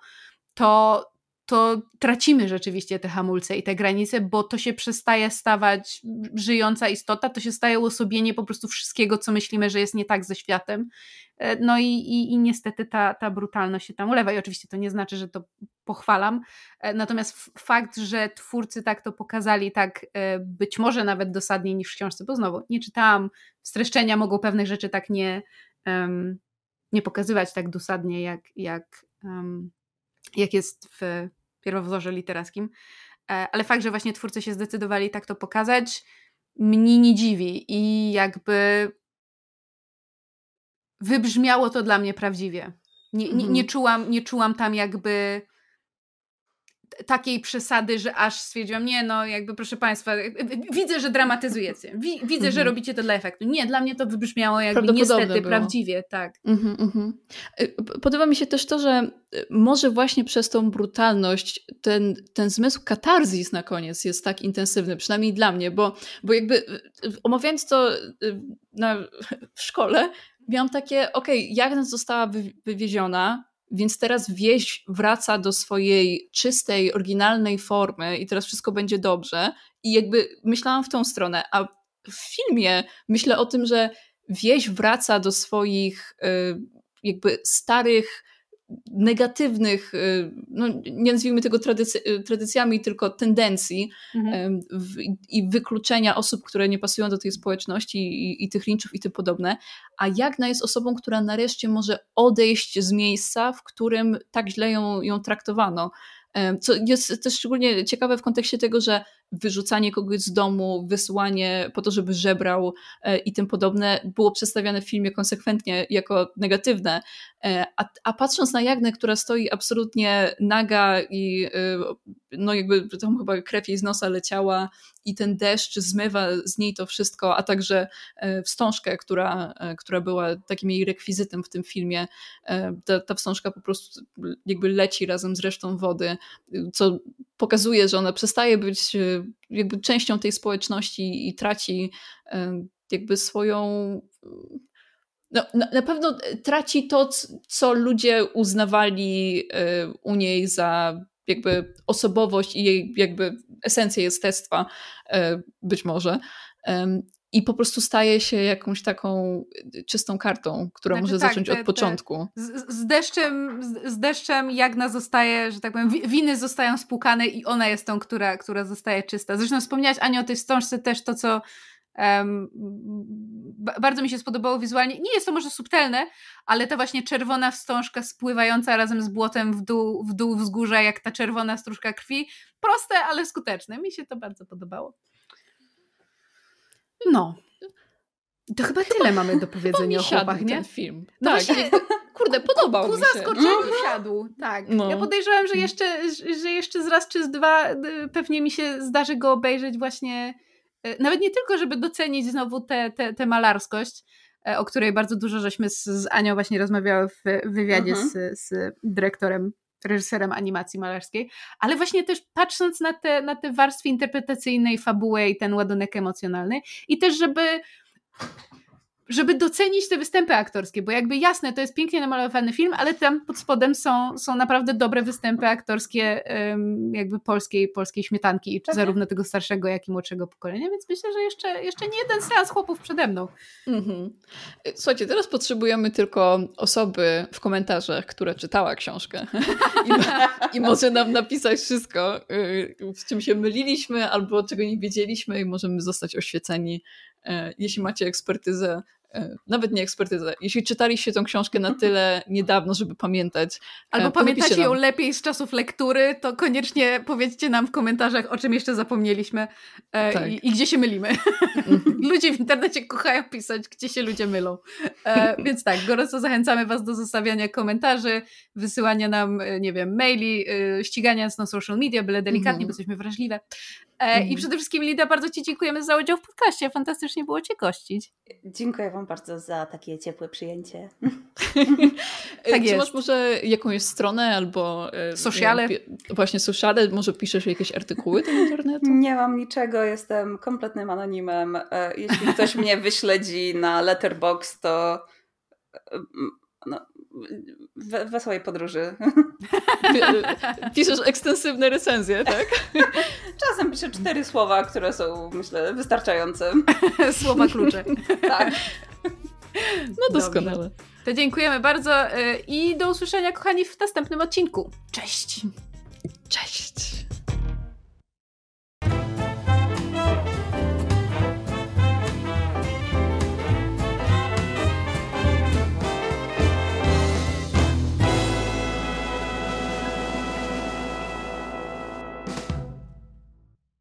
to, to tracimy rzeczywiście te hamulce i te granice, bo to się przestaje stawać żyjąca istota, to się staje uosobienie po prostu wszystkiego, co myślimy, że jest nie tak ze światem. E, no i, i, i niestety ta, ta brutalność się tam ulewa i oczywiście to nie znaczy, że to pochwalam, e, natomiast fakt, że twórcy tak to pokazali, tak e, być może nawet dosadniej niż w książce, bo znowu nie czytałam, streszczenia mogą pewnych rzeczy tak nie, um, nie pokazywać tak dosadnie, jak, jak um, jak jest w pierwowzorze literackim. E, ale fakt, że właśnie twórcy się zdecydowali tak to pokazać, mnie nie dziwi i jakby wybrzmiało to dla mnie prawdziwie. Nie, nie, nie, mhm. czułam, nie czułam tam jakby takiej przesady, że aż stwierdziłam, nie no, jakby proszę Państwa, widzę, że dramatyzujecie, widzę, że mhm. robicie to dla efektu. Nie, dla mnie to wybrzmiało jakby niestety było. prawdziwie, tak. Mhm, mhm. Y, podoba mi się też to, że może właśnie przez tą brutalność ten, ten zmysł katarzis na koniec jest tak intensywny, przynajmniej dla mnie, bo, bo jakby omawiając to na, w szkole, miałam takie, okej, okay, Jagna została wywieziona, więc teraz wieś wraca do swojej czystej, oryginalnej formy i teraz wszystko będzie dobrze. I jakby myślałam w tą stronę, a w filmie myślę o tym, że wieś wraca do swoich y, jakby starych negatywnych, y, no nie nazwijmy tego tradycy y, tradycjami, tylko tendencji mhm. w, i wykluczenia osób, które nie pasują do tej społeczności i, i tych linczów i tym podobne. A Jagna jest osobą, która nareszcie może odejść z miejsca, w którym tak źle ją, ją traktowano. Co jest też szczególnie ciekawe w kontekście tego, że wyrzucanie kogoś z domu, wysłanie po to, żeby żebrał e, i tym podobne było przedstawiane w filmie konsekwentnie jako negatywne. E, a, a patrząc na Jagnę, która stoi absolutnie naga i e, no jakby tam chyba krew jej z nosa leciała i ten deszcz zmywa z niej to wszystko, a także wstążkę, która, która była takim jej rekwizytem w tym filmie. Ta, ta wstążka po prostu jakby leci razem z resztą wody, co pokazuje, że ona przestaje być jakby częścią tej społeczności i traci jakby swoją. No, na pewno traci to, co ludzie uznawali e, u niej za jakby osobowość i jej jakby esencję jestestwa, e, być może i po prostu staje się jakąś taką czystą kartą, która znaczy, może tak, zacząć te, od początku. Z, z, deszczem, z, z, deszczem Jagna zostaje, że tak powiem, winy zostają spłukane i ona jest tą, która, która zostaje czysta. Zresztą wspomniałaś Aniu o tej wstążce też to, co um, bardzo mi się spodobało wizualnie. Nie jest to może subtelne, ale ta właśnie czerwona wstążka spływająca razem z błotem w dół, w dół wzgórza, jak ta czerwona stróżka krwi. Proste, ale skuteczne. Mi się to bardzo podobało. No. To chyba, tyle mamy do powiedzenia o chłopach, nie? ten film. No tak, właśnie, [LAUGHS] kurde, podobał mi się. Ku zaskoczeniu siadł, tak. No. Ja podejrzewam, że jeszcze, że jeszcze z raz czy z dwa y, pewnie mi się zdarzy go obejrzeć właśnie, y, nawet nie tylko, żeby docenić znowu tę te, te, te malarskość, e, o której bardzo dużo żeśmy z, z Anią właśnie rozmawiały w wywiadzie -huh. z, z dyrektorem reżyserem animacji malarskiej, ale właśnie też patrząc na te, na te warstwy interpretacyjne i fabułę i ten ładunek emocjonalny i też żeby żeby docenić te występy aktorskie, bo jakby jasne, to jest pięknie namalowany film, ale tam pod spodem są, są naprawdę dobre występy aktorskie jakby polskiej, polskiej śmietanki, tak. zarówno tego starszego, jak i młodszego pokolenia, więc myślę, że jeszcze, jeszcze nie jeden seans chłopów przede mną. Mhm. Słuchajcie, teraz potrzebujemy tylko osoby w komentarzach, która czytała książkę i, i może nam napisać wszystko, y, w czym się myliliśmy albo czego nie wiedzieliśmy i możemy zostać oświeceni jeśli macie ekspertyzę, e, nawet nie ekspertyzę, jeśli czytaliście tą książkę na tyle [LAUGHS] niedawno, żeby pamiętać. E, Albo pamiętacie ją lepiej z czasów lektury, to koniecznie powiedzcie nam w komentarzach, o czym jeszcze zapomnieliśmy tak. i, i, gdzie się mylimy. Mhm. [LAUGHS] ludzie w internecie kochają pisać, gdzie się ludzie mylą. więc tak, gorąco zachęcamy Was do zostawiania komentarzy, wysyłania nam, nie wiem, maili, ścigania nas na social media, byle delikatnie, mm. bo jesteśmy wrażliwe. E, I mhm. przede wszystkim, Lida, bardzo Ci dziękujemy za udział w podcaście. Fantastycznie było Cię gościć. Dziękuję Wam bardzo za takie ciepłe przyjęcie. [LAUGHS] tak Czy masz może jakąś stronę albo... E, sociale? Właśnie sociale, może piszesz jakieś artykuły do internetu? Nie mam niczego, jestem kompletnym anonimem. E, jeśli ktoś mnie wyśledzi na Letterbox, to no, we, wesołej podróży. Piszesz ekstensywne recenzje, tak? [LAUGHS] Czasem piszę cztery słowa, które są, myślę, wystarczające. [LAUGHS] Słowa klucze. [LAUGHS] tak. No doskonale. Dobrze. To dziękujemy bardzo y, i do usłyszenia, kochani, w następnym odcinku. Cześć! Cześć!